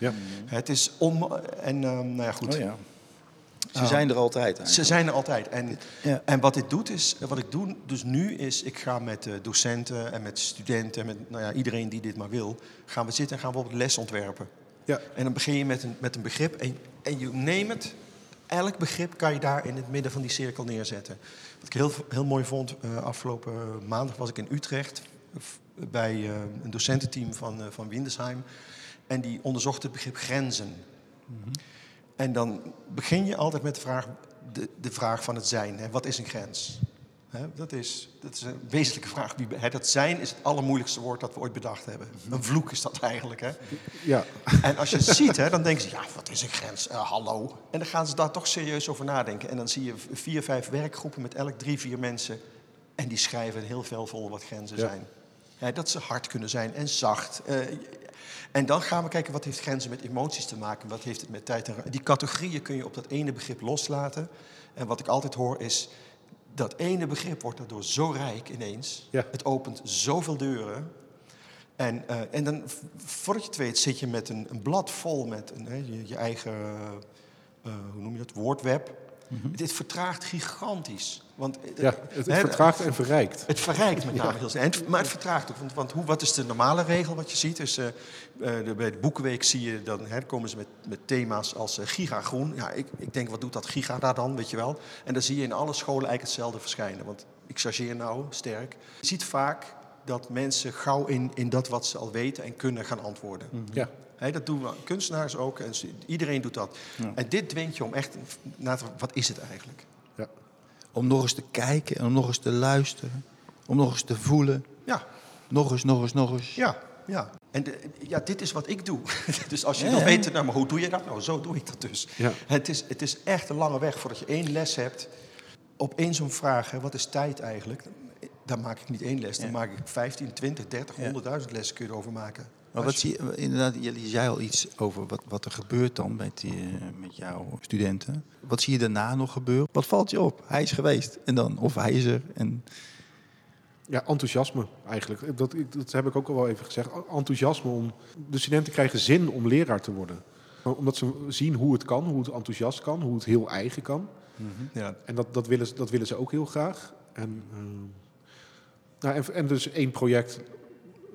Ja. Het is onmogelijk. En ehm, nou ja, goed. Oh ja. Ze Ah. zijn er altijd Ze zijn er altijd. En, Ja. en wat dit doet is, wat ik doe dus nu is, ik ga met eh, docenten en met studenten, en met nou ja, iedereen die dit maar wil, gaan we zitten en gaan we op les ontwerpen. Ja. En dan begin je met een, met een begrip en, en je neemt het. Elk begrip kan je daar in het midden van die cirkel neerzetten. Wat ik heel, heel mooi vond, eh, afgelopen maandag was ik in Utrecht f- bij eh, een docententeam van, eh, van Windesheim. En die onderzocht het begrip grenzen. En dan begin je altijd met de vraag, de, de vraag van het zijn. Hè. Wat is een grens? Hè, dat, is, dat is een wezenlijke vraag. Wie- Hè, dat zijn is het allermoeilijkste woord dat we ooit bedacht hebben. Een vloek is dat eigenlijk. Hè. Ja. En als je het ziet, hè, dan denken ze, ja, wat is een grens? Eh, hallo. En dan gaan ze daar toch serieus over nadenken. En dan zie je vier, vijf werkgroepen met elk drie, vier mensen. En die schrijven heel veel vol wat grenzen Ja. zijn. Ja, dat ze hard kunnen zijn en zacht. Eh, en dan gaan we kijken, wat heeft grenzen met emoties te maken? Wat heeft het met tijd en? Die categorieën kun je op dat ene begrip loslaten. En wat ik altijd hoor is, dat ene begrip wordt daardoor zo rijk ineens. Ja. Het opent zoveel deuren. En, eh, en dan, voordat je het weet, zit je met een, een blad vol met een, hè, je, je eigen, eh, hoe noem je dat, woordweb. Dit vertraagt gigantisch. Want, eh, ja, het, hè, vertraagt en verrijkt. het verrijkt met name heel snel. Maar het vertraagt ook. Want, want hoe, wat is de normale regel wat je ziet? Dus, eh, eh, de- bij de Boekenweek zie je, dan hè, komen ze met, met thema's als eh, gigagroen. Ja, ik, ik denk, wat doet dat giga daar dan, weet je wel? En dan zie je in alle scholen eigenlijk hetzelfde verschijnen. Want ik chargeer nou sterk. Je ziet vaak dat mensen gauw in, in dat wat ze al weten en kunnen gaan antwoorden. Ja. Dat doen we, kunstenaars ook. En iedereen doet dat. En dit dwingt je om echt na te wat is het eigenlijk? Ja. Om nog eens te kijken en om nog eens te luisteren. Om nog eens te voelen. Ja, Nog eens, nog eens, nog eens. Ja, ja. En de- ja, dit is wat ik doe. dus als je wil ja. weten, nou, maar hoe doe je dat? Nou, zo doe ik dat dus. Ja. Het, is, het is echt een lange weg voordat je één les hebt. Op één zo'n vraag, hè, wat is tijd eigenlijk? Daar maak ik niet één les, daar Ja. maak ik 15, 20, 30, Ja. 100.000 lessen kun je erover maken. Maar wat zie je, inderdaad, jullie zei al iets over wat, wat er gebeurt dan met, die, eh, met jouw studenten. Wat zie je daarna nog gebeuren? Wat valt je op? Hij is geweest en dan, of hij is er. En, Ja, enthousiasme eigenlijk. Dat, dat heb ik ook al wel even gezegd. Enthousiasme om. De studenten krijgen zin om leraar te worden. Omdat ze zien hoe het kan, hoe het enthousiast kan, hoe het heel eigen kan. Ja. En dat, dat, willen, ze- dat willen ze ook heel graag. En, eh, nou, en, en dus één project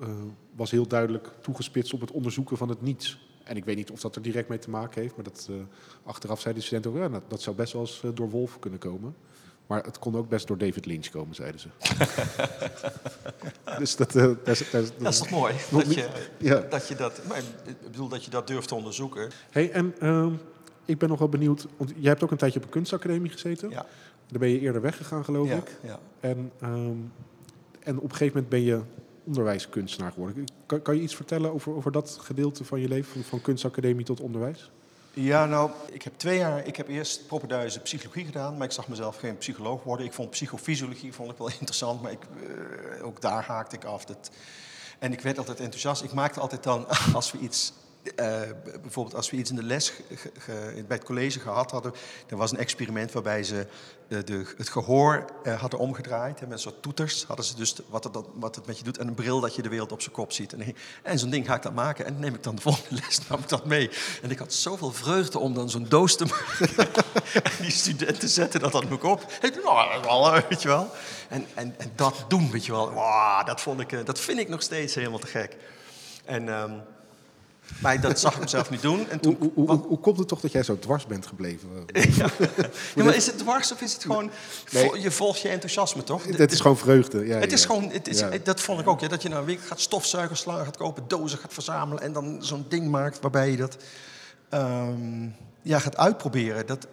eh, was heel duidelijk toegespitst op het onderzoeken van het niets. En ik weet niet of dat er direct mee te maken heeft, maar dat, eh, achteraf zeiden de studenten ook, ja, dat, dat zou best wel eens eh, door Wolf kunnen komen. Maar het kon ook best door David Lynch komen, zeiden ze. dus dat, eh, dat, is- dat, is- Dat is toch mooi? Dat je, ja. dat, je dat, maar ik bedoel dat je dat durft te onderzoeken. Hey, en ehm, ik ben nog wel benieuwd, want jij hebt ook een tijdje op een kunstacademie gezeten. Ja, Daar ben je eerder weggegaan, geloof ja, ik. ja. En, ehm, en op een gegeven moment ben je onderwijskunstenaar geworden. Kan, kan je iets vertellen over, over dat gedeelte van je leven, van, kunstacademie tot onderwijs? Ja, nou, ik heb twee jaar, ik heb eerst propenduizen psychologie gedaan, maar ik zag mezelf geen psycholoog worden. Ik vond psychofysiologie vond ik wel interessant, maar ik, eh, ook daar haakte ik af. Dat, en ik werd altijd enthousiast. Ik maakte altijd dan, als we iets eh, bijvoorbeeld als we iets in de les bij het college gehad hadden, er was een experiment waarbij ze de, de, het gehoor eh, hadden omgedraaid. Hè, met een soort toeters hadden ze dus wat het, dat- wat het met je doet en een bril dat je de wereld op zijn kop ziet. En, en zo'n ding ga ik dan maken en neem ik dan de volgende les nam ik dat mee. En ik had zoveel vreugde om dan zo'n doos te maken. en die studenten zetten dat dan ook op. En ik nou, dat weet je wel. En, en, en dat doen, weet je wel. Dat, vond ik, eh, dat vind ik nog steeds helemaal te gek. En, ehm, maar dat zag ik mezelf niet doen. En Hoe, toen, hoe, hoe, komt het toch dat jij zo dwars bent gebleven? ja. Ja, maar is het dwars of is het gewoon... Nee. je volgt je enthousiasme, toch? Het is gewoon vreugde. Ja, Het is ja. gewoon, het is, dat vond ik ook, ja, dat je nou een week gaat stofzuigen, slaan gaat kopen, dozen gaat verzamelen en dan zo'n ding maakt waarbij je dat ehm, ja, gaat uitproberen. Dat,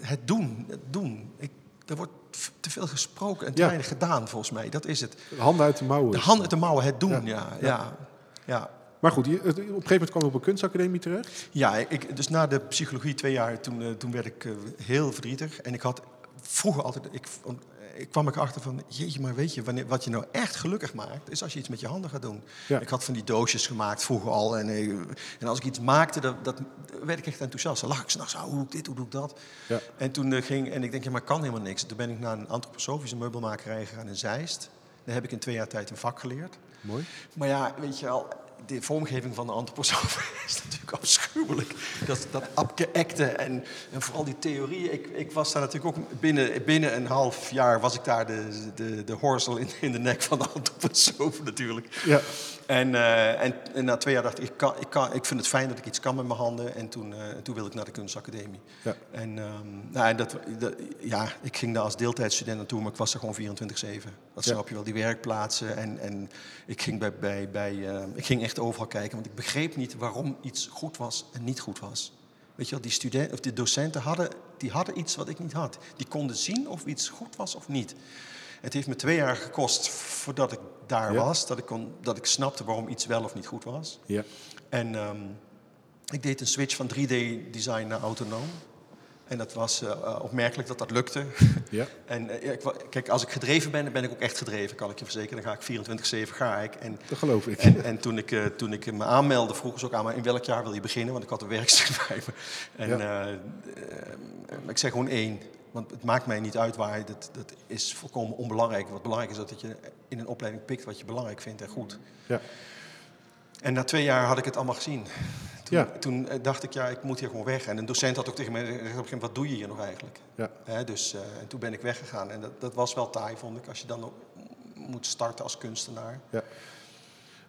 het doen, het doen. Ik, er wordt te veel gesproken en te weinig gedaan, volgens mij. Dat is het. Handen uit de mouwen. De hand uit de mouwen, het doen, ja, ja. ja. Maar goed, je- op een gegeven moment kwam je op een kunstacademie terecht. Ja, ik, dus na de psychologie twee jaar, toen, eh, toen werd ik eh, heel verdrietig. En ik had vroeger altijd, ik, ik kwam ik achter van, jeetje, maar weet je, wanneer, wat je nou echt gelukkig maakt, is als je iets met je handen gaat doen. Ja. Ik had van die doosjes gemaakt vroeger al. En, eh, en als ik iets maakte, dat, dat werd ik echt enthousiast. Dan lag ik s'nachts, oh, hoe doe ik dit, hoe doe ik dat? Ja. En toen ging, en ik denk, ja, maar kan helemaal niks. Toen ben ik naar een antroposofische meubelmakerij gegaan in Zeist. Daar heb ik in twee jaar tijd een vak geleerd. Mooi. Maar ja, weet je wel, de vormgeving van de antroposoof is natuurlijk afschuwelijk. Dat, dat abgeëkte en, en vooral die theorieën. Ik, ik was daar natuurlijk ook binnen, binnen een half jaar was ik daar de, de, de horsel in, in de nek van de antroposoof natuurlijk. Ja. En, eh, en, en na twee jaar dacht ik, ik, kan, ik, kan, ik vind het fijn dat ik iets kan met mijn handen. En toen, eh, toen wilde ik naar de kunstacademie. Ja. En ehm, nou, en dat, dat- ja, ik ging daar als deeltijdstudent naartoe, maar ik was er gewoon 24-7. Dat Ja. snap je wel, die werkplaatsen. En, en ik, ging bij, bij, bij, eh, ik ging echt overal kijken, want ik begreep niet waarom iets goed was en niet goed was. Weet je wel, die, studenten, of die docenten hadden, die hadden iets wat ik niet had. Die konden zien of iets goed was of niet. Het heeft me twee jaar gekost voordat ik daar Ja. was, dat ik, kon, dat ik snapte waarom iets wel of niet goed was. Ja. En ehm, ik deed een switch van 3D-design naar autonoom. En dat was eh, eh, opmerkelijk dat dat lukte. Ja. en eh, ik, kijk, als ik gedreven ben, dan ben ik ook echt gedreven, kan ik je verzekeren. Dan ga ik 24-7 ga ik. En, Dat geloof ik. en, en toen, ik, toen ik me aanmeldde, vroegen ze ook aan me in welk jaar wil je beginnen, want ik had een werkstuk bij me. En Ja. ik zeg gewoon één. Want het maakt mij niet uit waar je, dat, dat is volkomen onbelangrijk. Wat belangrijk is dat je in een opleiding pikt wat je belangrijk vindt en goed. Ja. En na twee jaar had ik het allemaal gezien. Toen, Ja. toen eh, dacht ik, ja, ik moet hier gewoon weg. En een docent had ook tegen mij gezegd, op een gegeven moment, wat doe je hier nog eigenlijk? Ja. Hè, dus, eh, en toen ben ik weggegaan. En dat, dat was wel taai, vond ik, als je dan ook moet starten als kunstenaar. ja.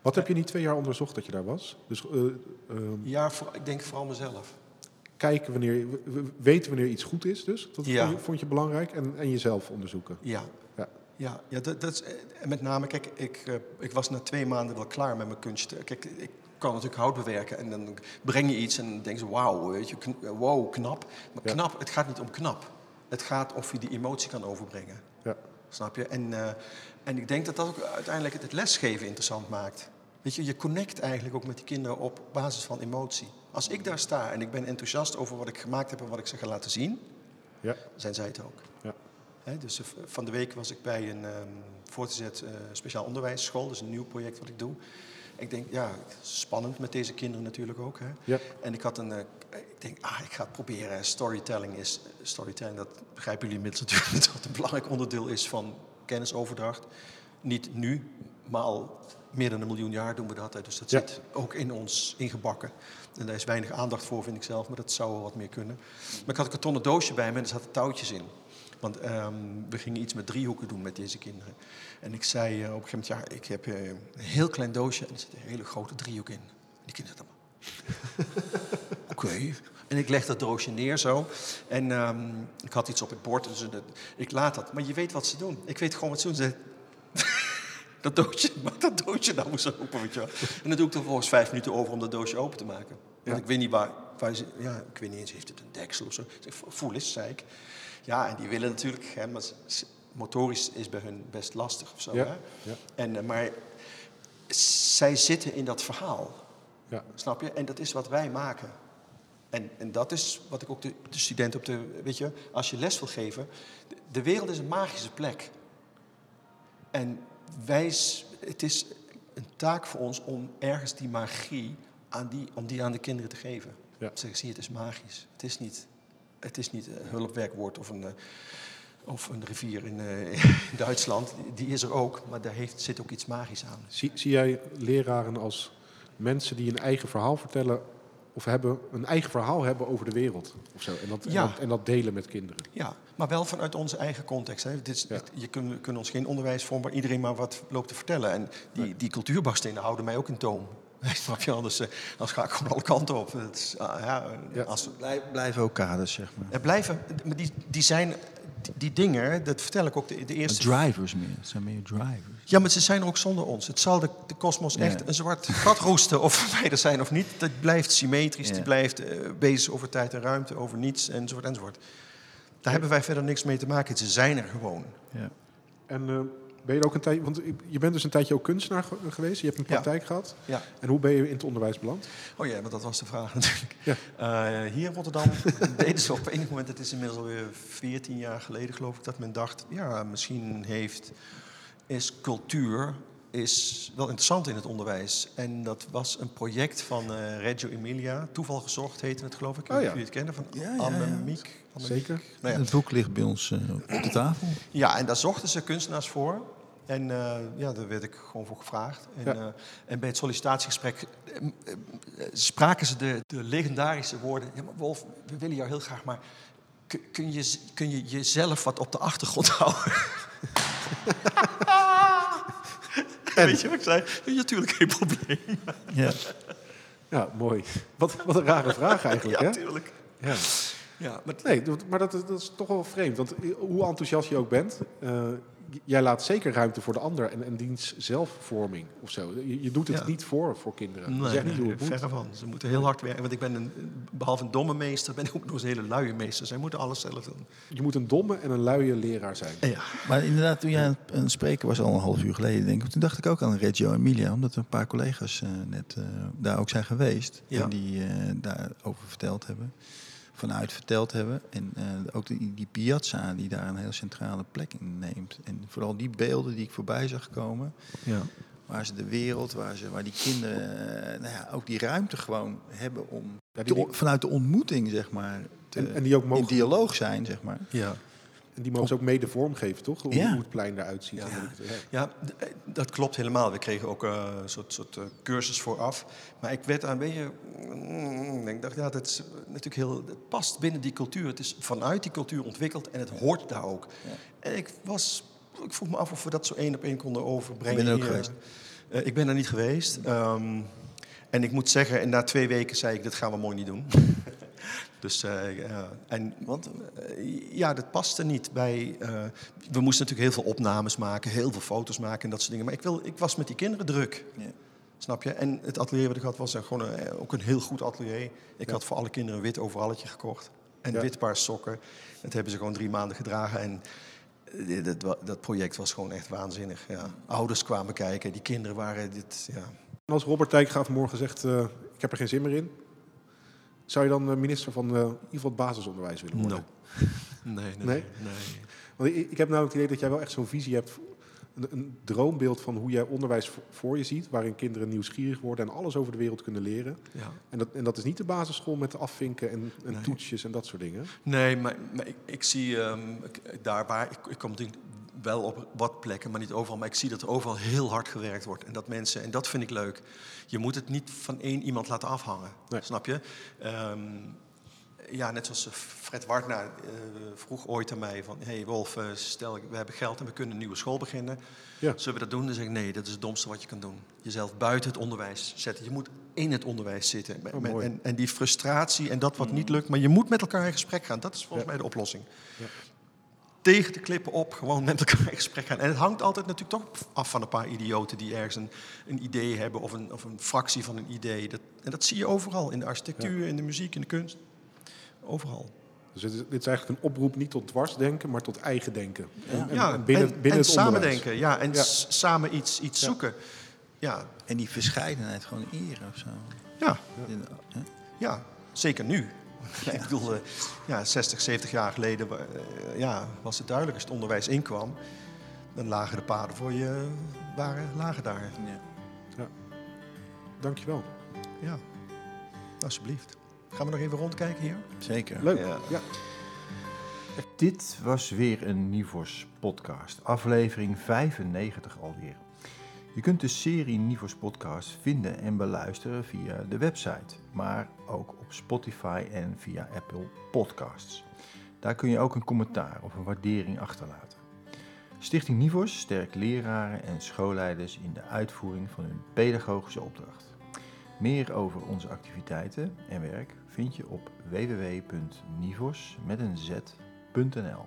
Wat heb je in die twee jaar onderzocht dat je daar was? Dus eh, ehm, Ja, voor, ik denk vooral mezelf. kijken wanneer, weten wanneer iets goed is dus. Dat Ja. vond, je, vond je belangrijk. En, en jezelf onderzoeken. Ja. Ja. Ja, ja dat, dat is, met name, kijk, ik, ik was na twee maanden wel klaar met mijn kunst. Kijk, ik kan natuurlijk hout bewerken en dan breng je iets en dan denken ze, wauw, weet je, wow, knap. Maar Ja. knap, het gaat niet om knap. Het gaat of je die emotie kan overbrengen. Ja. Snap je? En, eh, en ik denk dat dat ook uiteindelijk het, het lesgeven interessant maakt. Weet je, je connect eigenlijk ook met die kinderen op basis van emotie. Als ik daar sta en ik ben enthousiast over wat ik gemaakt heb en wat ik ze ga laten zien, Ja. zijn zij het ook. Ja. Dus van de week was ik bij een ehm voortgezet eh, speciaal onderwijsschool. Is een nieuw project wat ik doe. Ik denk, ja, spannend met deze kinderen natuurlijk ook. Hè. Ja. En ik had een, eh, ik denk, ah, ik ga het proberen. Storytelling is, storytelling, dat begrijpen jullie inmiddels natuurlijk, dat het een belangrijk onderdeel is van kennisoverdracht. Niet nu, maar al meer dan een miljoen jaar doen we dat. Hè. Dus dat Ja. zit ook in ons ingebakken. En daar is weinig aandacht voor, vind ik zelf, maar dat zou wel wat meer kunnen. Maar ik had een kartonnen doosje bij me en er zaten touwtjes in. Want ehm, we gingen iets met driehoeken doen met deze kinderen. En ik zei eh, op een gegeven moment, ja, ik heb eh, een heel klein doosje en er zit een hele grote driehoek in. Die kinderen oké. En ik leg dat doosje neer zo. En ehm, ik had iets op het bord, dus dat- ik laat dat. Maar je weet wat ze doen. Ik weet gewoon wat ze doen. Ze, dat doosje, maak dat doosje nou eens open, weet je wel. En dan doe ik er vervolgens vijf minuten over om dat doosje open te maken. Want Ja. ik weet niet waar, waar ze, ja, ik weet niet eens, heeft het een deksel of zo? Voel eens, zei ik. Ja, en die willen natuurlijk, hè, maar motorisch is bij hun best lastig of zo. Ja, Hè? ja. En, eh, maar zij zitten in dat verhaal, Ja. snap je? En dat is wat wij maken. En, en dat is wat ik ook de, de studenten op de, weet je, als je les wil geven, de, de wereld is een magische plek. En wij, het is een taak voor ons om ergens die magie aan die, om die aan de kinderen te geven. Ja. Zeg, zie, het is magisch. Het is niet, het is niet een hulpwerkwoord of een, eh, of een rivier in, eh, in Duitsland. Die, die is er ook, maar daar heeft, zit ook iets magisch aan. Zie, zie jij leraren als mensen die een eigen verhaal vertellen of hebben, een eigen verhaal hebben over de wereld? Of zo, en, dat, en, dat, en dat delen met kinderen. Ja, maar wel vanuit onze eigen context. Hè. Dit is, Ja. Je kunt, ons geen onderwijsvorm waar iedereen maar wat loopt te vertellen. En die, die cultuurbarstenen houden mij ook in toom. Snap je? Anders, eh, anders ga ik gewoon alle kanten op. Het is, ah, ja, Ja. Als, Blijf, blijven ook kaders, zeg maar. er blijven, maar die, die zijn, die, die dingen, dat vertel ik ook de, de Maar eerste... drivers meer, het zijn meer drivers. Ja, maar ze zijn er ook zonder ons. Het zal de, de kosmos Ja. echt een zwart gat roesten of verwijderd zijn of niet. Dat blijft symmetrisch, die blijft eh, bezig over tijd en ruimte, over niets enzovoort enzovoort. Daar hebben wij verder niks mee te maken. Ze zijn er gewoon. Ja. En eh, ben je ook een tijdje, want je bent dus een tijdje ook kunstenaar ge- geweest. Je hebt een Ja. praktijk gehad. Ja. En hoe ben je in het onderwijs beland? Oh ja, want dat was de vraag natuurlijk. Ja. Eh, hier in Rotterdam deden ze op enig moment, het is inmiddels alweer 14 jaar geleden geloof ik, dat men dacht, ja, misschien heeft, is cultuur is wel interessant in het onderwijs. En dat was een project van eh, Reggio Emilia, Toeval gezocht heette het geloof ik, ik weet Oh niet ja. of jullie het kennen, van Ja, ja, ja. Annemiek. Annemiek. Zeker. Nou ja. Het boek ligt bij ons eh, op de tafel. Ja, en daar zochten ze kunstenaars voor. En eh, ja, daar werd ik gewoon voor gevraagd. En, Ja. eh, en bij het sollicitatiegesprek eh, spraken ze de, de legendarische woorden. Ja, maar Wolf, we willen jou heel graag, maar kun, je, kun je jezelf wat op de achtergrond houden? Weet je wat ik zei? Ja, natuurlijk geen probleem. Ja. Ja, mooi. Wat, wat een rare vraag eigenlijk, Ja, hè? natuurlijk. Ja. Ja, maar Nee, dat- maar dat, is- dat is toch wel vreemd. Want hoe enthousiast je ook bent, eh, jij laat zeker ruimte voor de ander en, en diens zelfvorming of zo. Je, je doet het Ja. niet voor, voor kinderen. je Nee, zegt niet nee, hoe het moet. verre van. Ze moeten heel hard werken. Want ik ben een, behalve een domme meester, ben ik ook nog eens een hele luie meester. Zij moeten alles zelf doen. Je moet een domme en een luie leraar zijn. Ja. Maar inderdaad, toen jij aan het- aan het spreken was, al een half uur geleden, denk ik. Toen dacht ik ook aan Reggio Emilia, omdat een paar collega's eh, net eh, daar ook zijn geweest. Ja. En die eh, daarover verteld hebben. Vanuit verteld hebben. En eh, ook die, die piazza die daar een heel centrale plek in neemt. En vooral die beelden die ik voorbij zag komen. Ja. Waar ze de wereld, waar, ze, waar die kinderen eh, nou ja, ook die ruimte gewoon hebben om Ja, die- te- vanuit de ontmoeting, zeg maar, te- En, en die, ook in mogen, dialoog zijn, zeg maar. ja. En die mogen ze ook mede vormgeven, toch? Hoe, Ja. hoe het plein eruit ziet. Ja. ja. Eh, dat klopt helemaal. We kregen ook eh, een soort, soort eh, cursus vooraf. Maar ik werd daar een beetje... mm, Ik dacht, ja, dat is natuurlijk heel... Het past binnen die cultuur. Het is vanuit die cultuur ontwikkeld en het hoort daar ook. En ik was... Ik vroeg me af of we dat zo één op één konden overbrengen. Ik ben er ook geweest. Eh, ik ben er niet geweest. Ehm, en ik moet zeggen, en na twee weken zei ik, dit gaan we mooi niet doen. dus, eh, ja, en, Want eh, ja, dat paste niet bij. eh, we moesten natuurlijk heel veel opnames maken, heel veel foto's maken en dat soort dingen. Maar ik, wil, ik was met die kinderen druk. Ja. Snap je? En het atelier wat ik had was gewoon een, ook een heel goed atelier. Ik had voor alle kinderen een wit overalletje gekocht. En Ja. wit paar sokken. Dat hebben ze gewoon drie maanden gedragen. En eh, dat, dat project was gewoon echt waanzinnig. Ja. Ouders kwamen kijken, die kinderen waren dit. Ja. En als Robert Dijkgraaf morgen zegt, eh, ik heb er geen zin meer in. Zou je dan eh, minister van eh, in ieder geval het basisonderwijs willen worden? Nee, nee, Nee? nee. nee. Want ik, ik heb nou het idee dat jij wel echt zo'n visie hebt, een, een droombeeld van hoe jij onderwijs voor, je ziet, waarin kinderen nieuwsgierig worden en alles over de wereld kunnen leren. Ja. En dat, en dat is niet de basisschool met de afvinken en, en Nee. toetsjes en dat soort dingen. Nee, maar, maar ik, ik zie ehm, ik- daar waar... Ik, ik kom wel op wat plekken, maar niet overal. Maar ik zie dat er overal heel hard gewerkt wordt. En dat mensen... En dat vind ik leuk. Je moet het niet van één iemand laten afhangen. Nee. Snap je? Ehm, ja, net zoals Fred Wartna eh, vroeg ooit aan mij van... hey Wolf, eh, stel we hebben geld en we kunnen een nieuwe school beginnen. Ja. Zullen we dat doen? Dan zeg ik nee, dat is het domste wat je kan doen. Jezelf buiten het onderwijs zetten. Je moet in het onderwijs zitten. Oh, en, en die frustratie en dat wat niet lukt. Maar je moet met elkaar in gesprek gaan. Dat is volgens Ja. mij de oplossing. Ja. Tegen de klippen op, gewoon met elkaar in gesprek gaan. En het hangt altijd natuurlijk toch af van een paar idioten die ergens een, een idee hebben of een, of een fractie van een idee. Dat, en dat zie je overal, in de architectuur, in de muziek, in de kunst. Overal. Dus dit is, dit is eigenlijk een oproep niet tot dwarsdenken, maar tot eigen denken. En, en- ja, en binnen, en, binnen en het samen onderwijs. denken. Ja, en Ja. samen iets, iets Ja. zoeken. Ja, En die verscheidenheid gewoon eren of zo. ja, hè? ja, zeker nu. Ik bedoel, eh, ja, 60, 70 jaar geleden eh, ja, was het duidelijk. Als het onderwijs inkwam, dan lagen de paden voor je, waren, lagen daar. Ja. Dankjewel. Ja. Alsjeblieft. Gaan we nog even rondkijken hier? Zeker. Leuk. Ja. Ja. Dit was weer een Nivos podcast, aflevering 95 alweer. Je kunt de serie Nivos podcast vinden en beluisteren via de website, maar ook op Spotify en via Apple Podcasts. Daar kun je ook een commentaar of een waardering achterlaten. Stichting Nivos sterkt leraren en schoolleiders in de uitvoering van hun pedagogische opdracht. Meer over onze activiteiten en werk vind je op www.nivos met een z.nl.